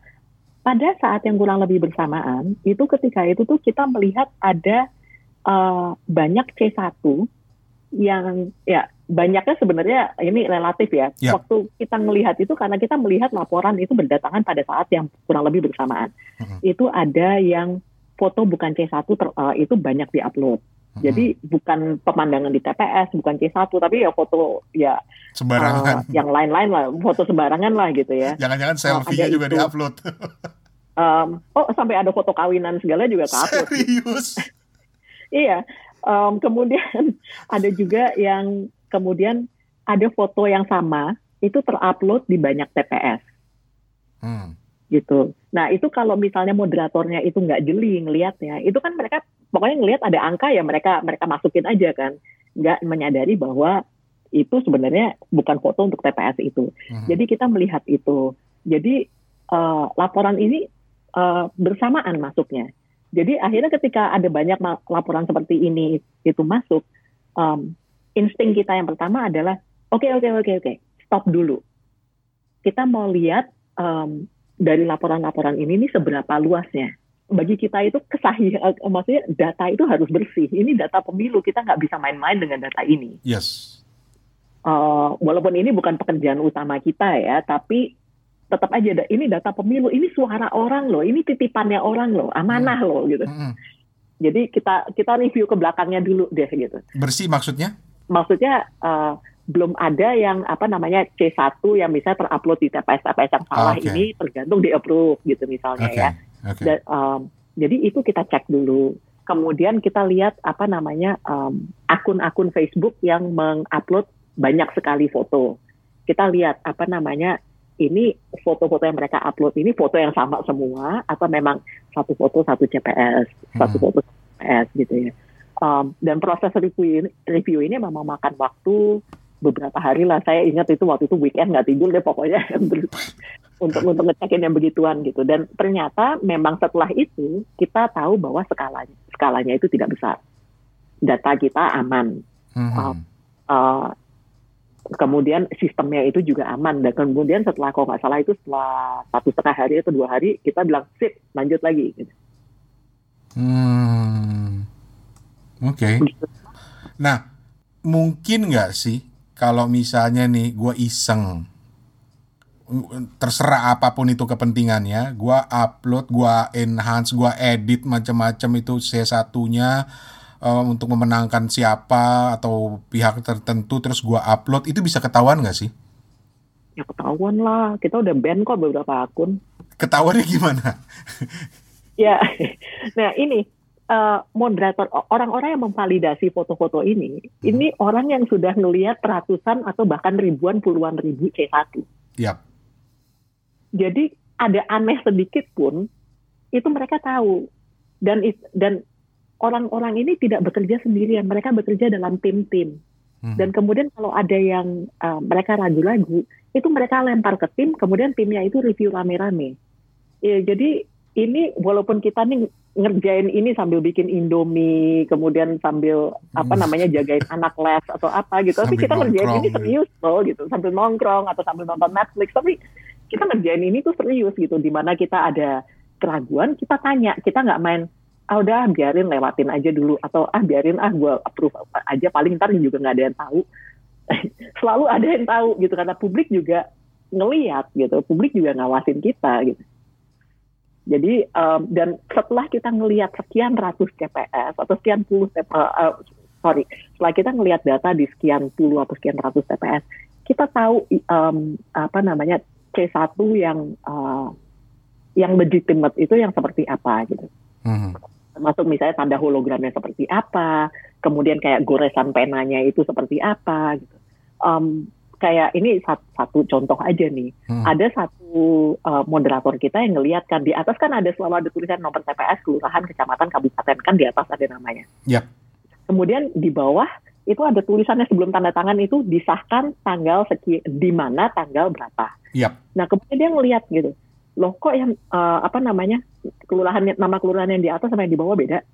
pada saat yang kurang lebih bersamaan, itu ketika itu tuh kita melihat ada uh, banyak C1 yang ya banyaknya sebenarnya ini relatif ya. ya. Waktu kita melihat itu karena kita melihat laporan itu berdatangan pada saat yang kurang lebih bersamaan. Mm-hmm. Itu ada yang foto bukan C1 ter, uh, itu banyak diupload. Jadi bukan pemandangan di TPS, bukan C1 tapi ya foto ya sembarangan. Uh, yang lain-lain lah, foto sembarangan lah gitu ya. Jangan-jangan selfie uh, juga diupload. *laughs* Um, oh sampai ada foto kawinan segala juga ke Serius? *laughs* iya. Um, kemudian *laughs* ada juga yang kemudian ada foto yang sama itu terupload di banyak TPS. Hmm. Gitu. Nah itu kalau misalnya moderatornya itu nggak jeli ngelihatnya, itu kan mereka pokoknya ngelihat ada angka ya mereka mereka masukin aja kan, nggak menyadari bahwa itu sebenarnya bukan foto untuk TPS itu. Hmm. Jadi kita melihat itu. Jadi uh, laporan ini uh, bersamaan masuknya. Jadi akhirnya ketika ada banyak laporan seperti ini itu masuk, um, insting kita yang pertama adalah oke okay, oke okay, oke okay, oke stop dulu. Kita mau lihat um, dari laporan-laporan ini ini seberapa luasnya. Bagi kita itu kesahih, uh, maksudnya data itu harus bersih. Ini data pemilu kita nggak bisa main-main dengan data ini. Yes. Uh, walaupun ini bukan pekerjaan utama kita ya, tapi tetap aja ini data pemilu, ini suara orang loh, ini titipannya orang loh, amanah hmm. loh gitu. Hmm. Jadi kita kita review ke belakangnya dulu deh gitu. Bersih maksudnya? Maksudnya uh, belum ada yang apa namanya C1 yang bisa terupload di TPS TPS yang salah okay. ini tergantung di approve gitu misalnya okay. ya. Okay. Dan, um, jadi itu kita cek dulu. Kemudian kita lihat apa namanya akun-akun um, Facebook yang mengupload banyak sekali foto. Kita lihat apa namanya ini foto-foto yang mereka upload ini foto yang sama semua atau memang satu foto satu CPS, hmm. satu foto satu CPS gitu ya. Um, dan proses review ini, review ini memang makan waktu beberapa hari lah. Saya ingat itu waktu itu weekend nggak tidur deh pokoknya *laughs* untuk untuk ngecekin yang begituan gitu. Dan ternyata memang setelah itu kita tahu bahwa skalanya skalanya itu tidak besar. Data kita aman. Hmm. Uh, uh, kemudian sistemnya itu juga aman dan kemudian setelah kalau nggak salah itu setelah satu setengah hari atau dua hari kita bilang sip lanjut lagi gitu. Hmm. Oke. Okay. Nah, mungkin nggak sih kalau misalnya nih gue iseng terserah apa pun itu kepentingannya, gue upload, gue enhance, gue edit macam-macam itu c satunya um, untuk memenangkan siapa atau pihak tertentu terus gua upload itu bisa ketahuan nggak sih? Ya ketahuan lah, kita udah ban kok beberapa akun. Ketahuannya gimana? *laughs* ya, *laughs* nah ini uh, moderator orang-orang yang memvalidasi foto-foto ini, hmm. ini orang yang sudah ngelihat ratusan atau bahkan ribuan puluhan ribu C1. Yap. Jadi ada aneh sedikit pun itu mereka tahu dan dan orang-orang ini tidak bekerja sendirian, mereka bekerja dalam tim-tim. Hmm. Dan kemudian kalau ada yang uh, mereka ragu-ragu, itu mereka lempar ke tim, kemudian timnya itu review rame-rame. Ya, jadi ini walaupun kita nih ngerjain ini sambil bikin indomie, kemudian sambil hmm. apa namanya jagain *laughs* anak les atau apa gitu, tapi kita ngerjain ini serius loh gitu, sambil nongkrong atau sambil nonton Netflix, tapi kita ngerjain ini tuh serius gitu, di mana kita ada keraguan, kita tanya, kita nggak main ah udah biarin lewatin aja dulu. Atau ah biarin ah gue approve aja. Paling ntar juga nggak ada yang tahu. *laughs* Selalu ada yang tahu gitu karena publik juga ngeliat gitu publik juga ngawasin kita gitu. Jadi um, dan setelah kita ngelihat sekian ratus TPS atau sekian puluh TPS, uh, sorry setelah kita ngelihat data di sekian puluh atau sekian ratus TPS kita tahu um, apa namanya C1 yang uh, yang legitimate itu yang seperti apa gitu. Hmm termasuk misalnya tanda hologramnya seperti apa, kemudian kayak goresan penanya itu seperti apa gitu. Um, kayak ini satu, satu contoh aja nih. Hmm. Ada satu uh, moderator kita yang ngelihat kan di atas kan ada selalu ada tulisan nomor TPS kelurahan, kecamatan, kabupaten kan di atas ada namanya. Yep. Kemudian di bawah itu ada tulisannya sebelum tanda tangan itu disahkan tanggal sekian di mana tanggal berapa. Yep. Nah kemudian dia ngelihat gitu loh kok yang uh, apa namanya kelurahan nama kelurahan yang di atas sama yang di bawah beda.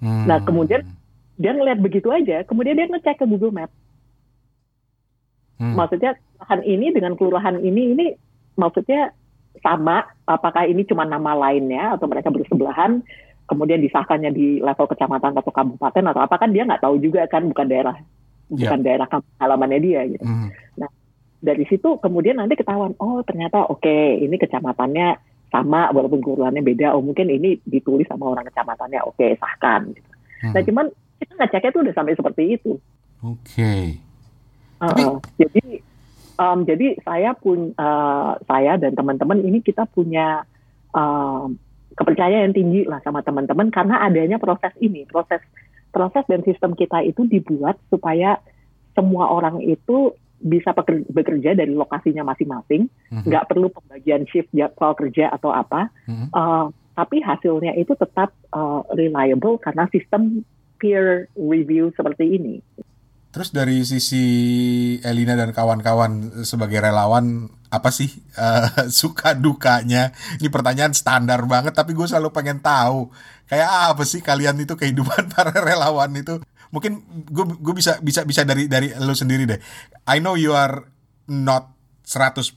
Hmm. Nah kemudian dia ngeliat begitu aja, kemudian dia ngecek ke Google Map. Hmm. Maksudnya kelurahan ini dengan kelurahan ini ini maksudnya sama, apakah ini cuma nama lainnya atau mereka bersebelahan, kemudian disahkannya di level kecamatan atau kabupaten atau apa kan dia nggak tahu juga kan bukan daerah bukan yeah. daerah halamannya dia gitu. Hmm. Nah dari situ kemudian nanti ketahuan oh ternyata oke okay, ini kecamatannya sama walaupun kelurahannya beda oh mungkin ini ditulis sama orang kecamatannya oke okay, sahkan gitu. hmm. nah cuman kita ngeceknya tuh udah sampai seperti itu oke okay. uh, Tapi... jadi Um, jadi saya pun uh, saya dan teman-teman ini kita punya um, kepercayaan yang tinggi lah sama teman-teman karena adanya proses ini, proses proses dan sistem kita itu dibuat supaya semua orang itu bisa bekerja dari lokasinya masing-masing, mm-hmm. nggak perlu pembagian shift jadwal kerja atau apa, uh, tapi hasilnya itu tetap uh, reliable karena sistem peer review seperti ini. Terus dari sisi Elina dan kawan-kawan sebagai relawan apa sih uh, *laughs* suka dukanya? Ini pertanyaan standar banget tapi gue selalu pengen tahu kayak apa sih kalian itu kehidupan *laughs* para relawan itu? Mungkin gue gue bisa bisa bisa dari dari lo sendiri deh. I know you are not 100%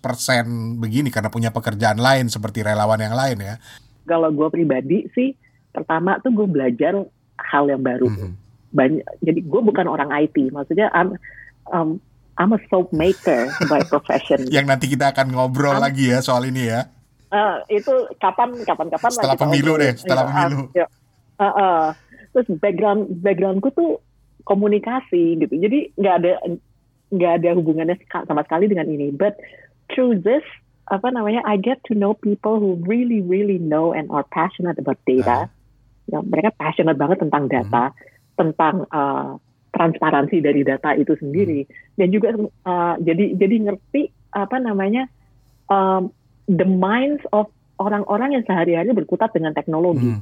begini karena punya pekerjaan lain seperti relawan yang lain ya. Kalau gue pribadi sih pertama tuh gue belajar hal yang baru. Mm -hmm banyak jadi gue bukan orang IT maksudnya I'm um, I'm a soap maker by profession. *laughs* Yang nanti kita akan ngobrol I'm, lagi ya soal ini ya. Uh, itu kapan kapan kapan setelah pemilu deh setelah ya, pemilu. ya. uh, uh, terus background backgroundku tuh komunikasi gitu. Jadi nggak ada nggak ada hubungannya sama sekali dengan ini. But through this apa namanya I get to know people who really really know and are passionate about data. Uh. ya mereka passionate banget tentang data uh tentang uh, transparansi dari data itu sendiri dan juga uh, jadi jadi ngerti apa namanya um, the minds of orang-orang yang sehari-hari berkutat dengan teknologi hmm.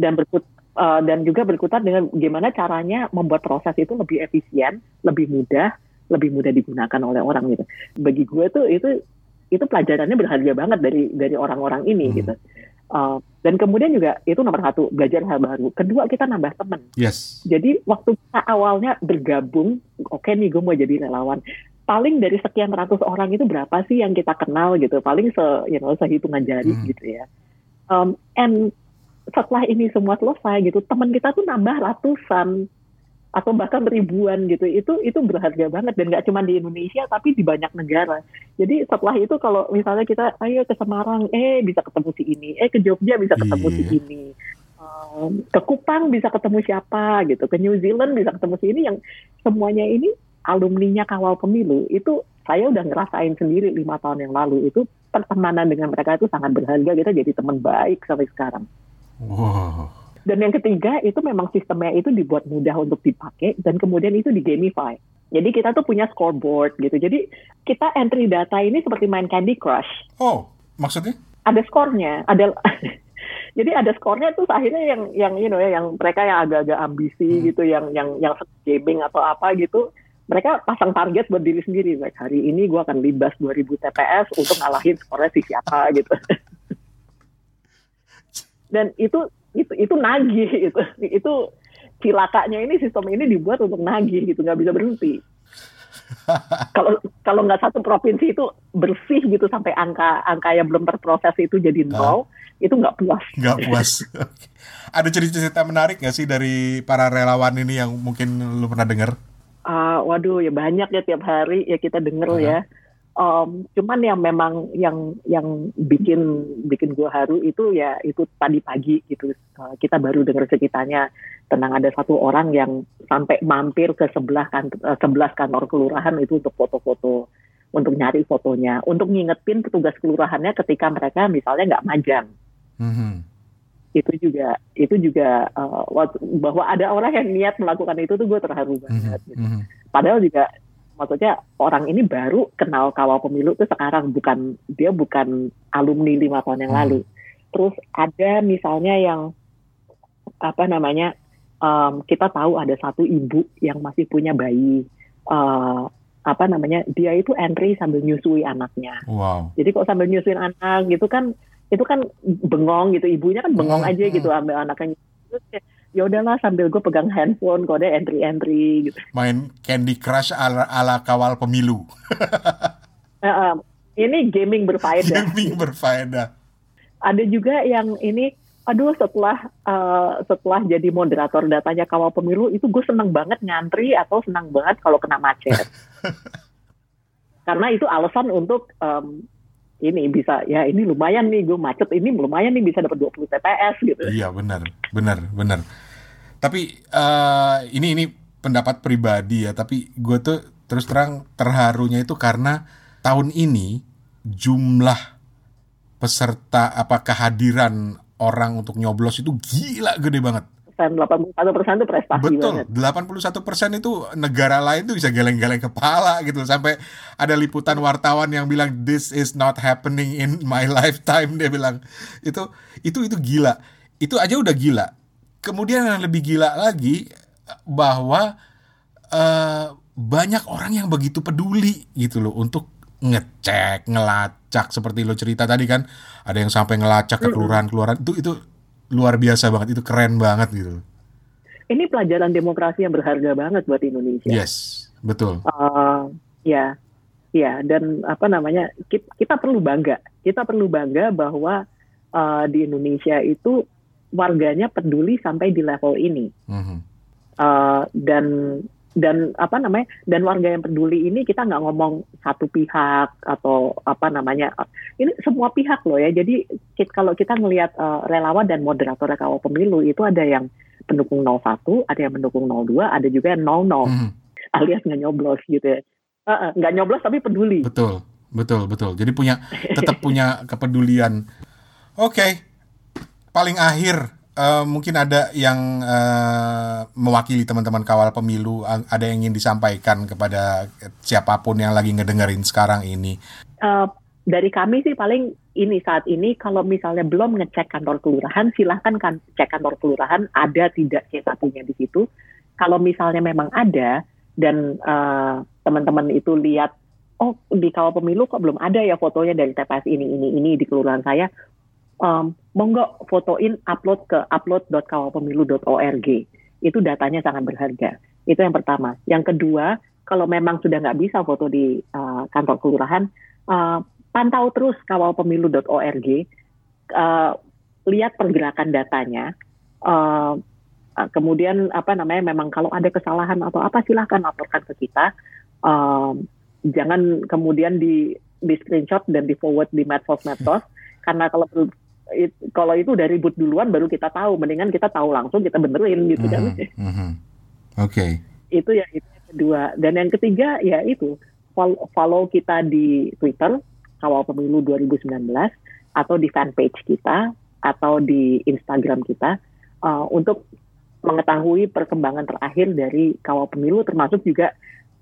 dan berkut uh, dan juga berkutat dengan gimana caranya membuat proses itu lebih efisien, lebih mudah, lebih mudah digunakan oleh orang gitu. Bagi gue tuh itu itu pelajarannya berharga banget dari dari orang-orang ini hmm. gitu. Uh, dan kemudian juga itu nomor satu belajar hal baru. Kedua kita nambah teman. Yes. Jadi waktu kita awalnya bergabung, oke okay nih gue mau jadi relawan. Paling dari sekian ratus orang itu berapa sih yang kita kenal gitu? Paling se, you know, sehitungan jari hmm. gitu ya. Um, and setelah ini semua selesai gitu, teman kita tuh nambah ratusan atau bahkan ribuan gitu. Itu itu berharga banget. Dan nggak cuma di Indonesia tapi di banyak negara. Jadi setelah itu kalau misalnya kita ayo ke Semarang eh bisa ketemu si ini. Eh ke Jogja bisa ketemu yeah. si iya. ini. Um, ke Kupang bisa ketemu siapa gitu. Ke New Zealand bisa ketemu si ini. Yang semuanya ini alumninya kawal pemilu. Itu saya udah ngerasain sendiri lima tahun yang lalu. Itu pertemanan dengan mereka itu sangat berharga. Kita jadi teman baik sampai sekarang. Wow dan yang ketiga itu memang sistemnya itu dibuat mudah untuk dipakai dan kemudian itu digamify. Jadi kita tuh punya scoreboard gitu. Jadi kita entry data ini seperti main Candy Crush. Oh, maksudnya? Ada skornya, ada *laughs* jadi ada skornya tuh akhirnya yang yang you know ya yang mereka yang agak-agak ambisi hmm. gitu yang yang yang gaming atau apa gitu mereka pasang target buat diri sendiri like hari ini gue akan libas 2000 TPS untuk ngalahin skornya si siapa gitu *laughs* dan itu itu itu nagih *laughs* itu itu cilakanya ini sistem ini dibuat untuk nagih gitu. Nggak bisa berhenti. *laughs* Kalau kalau nggak satu provinsi itu bersih gitu sampai angka angka yang belum terproses itu jadi nol uh, itu nggak puas. Nggak *laughs* puas. Ada cerita-cerita menarik nggak sih dari para relawan ini yang mungkin lu pernah dengar? Uh, waduh ya banyak ya tiap hari. Ya kita denger uh -huh. ya Um, cuman yang memang yang yang bikin bikin gue haru itu ya itu tadi pagi gitu uh, kita baru dengar ceritanya tentang ada satu orang yang sampai mampir ke sebelah kan uh, sebelah kantor kelurahan itu untuk foto-foto untuk nyari fotonya untuk ngingetin petugas kelurahannya ketika mereka misalnya nggak majang mm-hmm. itu juga itu juga uh, bahwa ada orang yang niat melakukan itu tuh gue terharu banget mm-hmm. gitu. Padahal juga maksudnya orang ini baru kenal kawal pemilu itu sekarang bukan dia bukan alumni lima tahun yang hmm. lalu. Terus ada misalnya yang apa namanya um, kita tahu ada satu ibu yang masih punya bayi uh, apa namanya dia itu entry sambil nyusui anaknya. Wow. Jadi kok sambil nyusuin anak gitu kan itu kan bengong gitu ibunya kan bengong hmm, aja gitu hmm. ambil anaknya ya udahlah sambil gue pegang handphone kode entry entry gitu. Main Candy Crush ala, ala kawal pemilu. *laughs* Uh, uh, ini gaming berfaedah. Gaming berfaedah. Ada juga yang ini aduh setelah uh, setelah jadi moderator datanya kawal pemilu itu gue seneng banget ngantri atau senang banget kalau kena macet. *laughs* Karena itu alasan untuk um, ini bisa ya ini lumayan nih gue macet ini lumayan nih bisa dapat 20 TPS gitu. Iya benar, benar, benar. Tapi uh, ini ini pendapat pribadi ya, tapi gue tuh terus terang terharunya itu karena tahun ini jumlah peserta apa kehadiran orang untuk nyoblos itu gila gede banget. 81 persen itu prestasi Betul, banget. 81 persen itu negara lain tuh bisa geleng-geleng kepala gitu sampai ada liputan wartawan yang bilang this is not happening in my *laughs* lifetime. Dia bilang itu itu itu gila. Itu aja udah gila. Kemudian yang lebih gila lagi bahwa uh, banyak orang yang begitu peduli gitu loh untuk ngecek, ngelacak seperti lo cerita tadi kan, ada yang sampai ngelacak ke kelurahan-kelurahan. Itu itu luar biasa banget, itu keren banget gitu. Ini pelajaran demokrasi yang berharga banget buat Indonesia. Yes, betul. Uh, ya, ya, dan apa namanya kita, kita perlu bangga, kita perlu bangga bahwa uh, di Indonesia itu warganya peduli sampai di level ini. Mm -hmm. uh, dan dan apa namanya dan warga yang peduli ini kita nggak ngomong satu pihak atau apa namanya ini semua pihak loh ya. Jadi kalau kita melihat uh, relawan dan moderator kawal pemilu itu ada yang pendukung 01 ada yang mendukung 02 ada juga yang 00 hmm. alias nggak nyoblos gitu ya. Uh, nggak nyoblos tapi peduli. Betul betul betul. Jadi punya tetap punya kepedulian. Oke okay. paling akhir uh, mungkin ada yang uh, mewakili teman-teman kawal pemilu, ada yang ingin disampaikan kepada siapa pun yang lagi ngedengerin sekarang ini? Uh, dari kami sih paling ini saat ini kalau misalnya belum ngecek kantor kelurahan, silahkan kan cek kantor kelurahan ada tidak c satunya di situ. Kalau misalnya memang ada dan uh, teman-teman itu lihat oh di kawal pemilu kok belum ada ya fotonya dari TPS ini ini ini di kelurahan saya um, monggo fotoin upload ke upload.kawalpemilu.org. Itu datanya sangat berharga. Itu yang pertama. Yang kedua, kalau memang sudah nggak bisa foto di uh, kantor kelurahan, uh, pantau terus kawalpemilu.org, uh, lihat pergerakan datanya. Uh, kemudian apa namanya, memang kalau ada kesalahan atau apa silahkan laporkan ke kita. Uh, jangan kemudian di di screenshot dan di forward di medsos-medsos *laughs* karena kalau it, kalau itu dari ribut duluan baru kita tahu. Mendingan kita tahu langsung kita benerin gitu kan. Mm -hmm. oke. Okay. itu ya itu yang kedua. Dan yang ketiga ya itu. Follow, follow kita di Twitter kawal pemilu 2019 atau di fanpage kita atau di Instagram kita uh, untuk mengetahui perkembangan terakhir dari kawal pemilu termasuk juga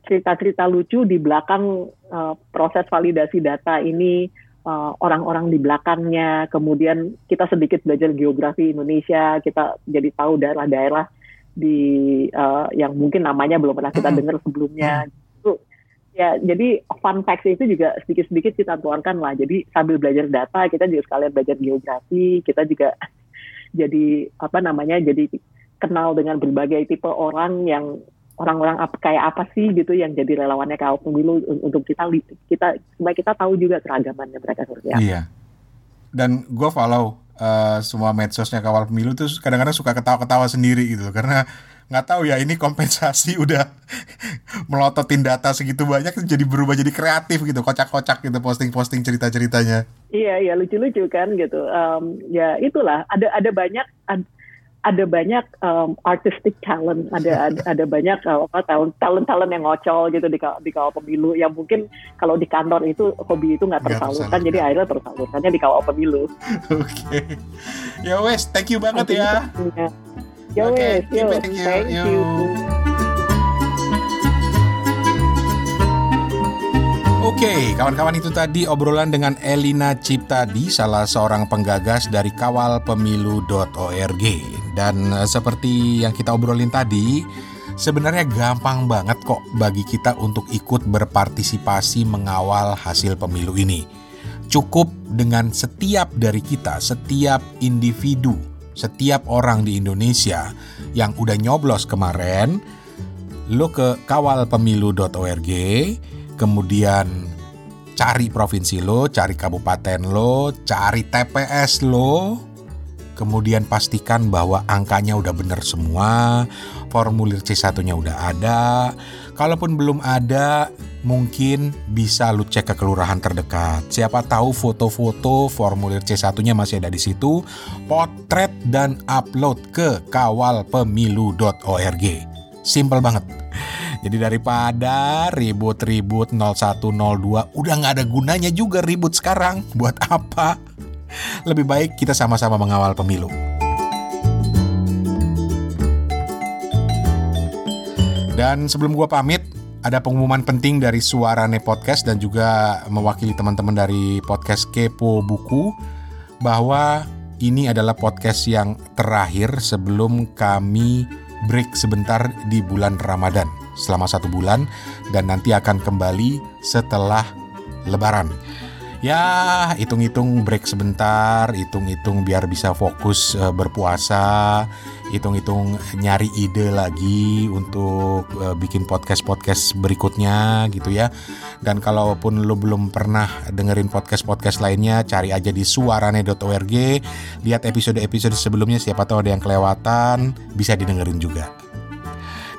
cerita-cerita lucu di belakang uh, proses validasi data ini uh, orang-orang di belakangnya, kemudian kita sedikit belajar geografi Indonesia, kita jadi tahu daerah-daerah di uh, yang mungkin namanya belum pernah kita dengar sebelumnya. Itu ya jadi fun facts itu juga sedikit-sedikit kita tuangkan lah. Jadi sambil belajar data, kita juga sekalian belajar geografi, kita juga *laughs* jadi apa namanya jadi kenal dengan berbagai tipe orang yang orang-orang apa kayak apa sih gitu yang jadi relawannya kawal pemilu untuk kita kita supaya kita tahu juga keragamannya mereka seperti apa. Iya. Dan gue follow uh, semua medsosnya kawal pemilu tuh kadang-kadang suka ketawa-ketawa sendiri gitu karena nggak tahu ya ini kompensasi *laughs* udah melototin data segitu banyak jadi berubah jadi kreatif gitu kocak-kocak gitu posting-posting cerita-ceritanya iya iya lucu-lucu kan gitu um, ya itulah ada ada banyak ad, ada banyak um, artistic talent, ada ada, ada banyak uh, talent talent talent yang ngocol gitu di di kawal pemilu yang mungkin kalau di kantor itu hobi itu nggak tersalurkan, jadi akhirnya tersalurkannya di kawal pemilu. Oke, okay. ya wes, thank you banget ya. Ya wes, yo, thank you. Thank you. Oke, kawan-kawan itu tadi obrolan dengan Elina Ciptadi, salah seorang penggagas dari kawalpemilu.org. Dan uh, seperti yang kita obrolin tadi, sebenarnya gampang banget kok bagi kita untuk ikut berpartisipasi mengawal hasil pemilu ini. Cukup dengan setiap dari kita, setiap individu, setiap orang di Indonesia yang udah nyoblos kemarin, lo ke kawalpemilu.org, kemudian cari provinsi lo, cari kabupaten lo, cari TPS lo, kemudian pastikan bahwa angkanya udah bener semua, formulir C1-nya udah ada. Kalaupun belum ada, mungkin bisa lu cek ke kelurahan terdekat. Siapa tahu foto-foto formulir C1-nya masih ada di situ, potret dan upload ke kawalpemilu.org. Simple banget. Jadi daripada ribut-ribut 0102 udah nggak ada gunanya juga ribut sekarang. Buat apa? Lebih baik kita sama-sama mengawal pemilu. Dan sebelum gua pamit, ada pengumuman penting dari Suarane Podcast dan juga mewakili teman-teman dari podcast Kepo Buku bahwa ini adalah podcast yang terakhir sebelum kami break sebentar di bulan Ramadan selama satu bulan dan nanti akan kembali setelah Lebaran. Ya, hitung-hitung break sebentar, hitung-hitung biar bisa fokus uh, berpuasa, hitung-hitung nyari ide lagi untuk uh, bikin podcast-podcast berikutnya gitu ya. Dan kalaupun lo belum pernah dengerin podcast-podcast lainnya, cari aja di suarane.org, lihat episode-episode sebelumnya siapa tahu ada yang kelewatan, bisa didengerin juga.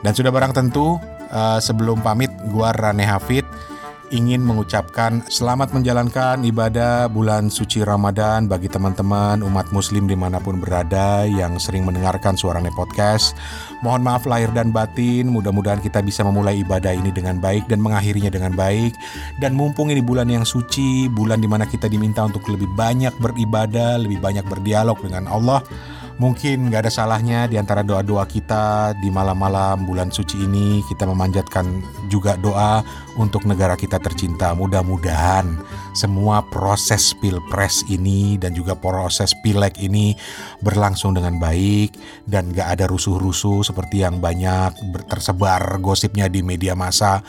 Dan sudah barang tentu, uh, sebelum pamit, gua Rane Hafid ingin mengucapkan selamat menjalankan ibadah bulan suci Ramadan bagi teman-teman umat muslim di mana pun berada yang sering mendengarkan suaranya podcast. Mohon maaf lahir dan batin, mudah-mudahan kita bisa memulai ibadah ini dengan baik dan mengakhirinya dengan baik. Dan mumpung ini bulan yang suci, bulan di mana kita diminta untuk lebih banyak beribadah, lebih banyak berdialog dengan Allah, Mungkin nggak ada salahnya di antara doa-doa kita di malam-malam bulan suci ini kita memanjatkan juga doa untuk negara kita tercinta. Mudah-mudahan semua proses pilpres ini dan juga proses pileg ini berlangsung dengan baik dan nggak ada rusuh-rusuh seperti yang banyak tersebar gosipnya di media massa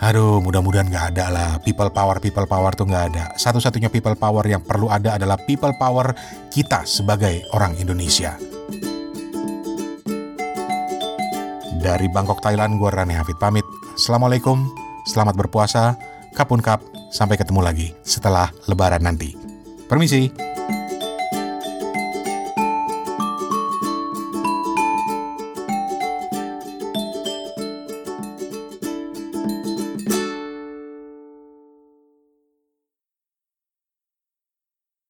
Aduh, mudah-mudahan nggak ada lah. People power, people power tuh nggak ada. Satu-satunya people power yang perlu ada adalah people power kita sebagai orang Indonesia. Dari Bangkok, Thailand, gue Rani Hafid pamit. Assalamualaikum, selamat berpuasa, kapun kap, sampai ketemu lagi setelah lebaran nanti. Permisi.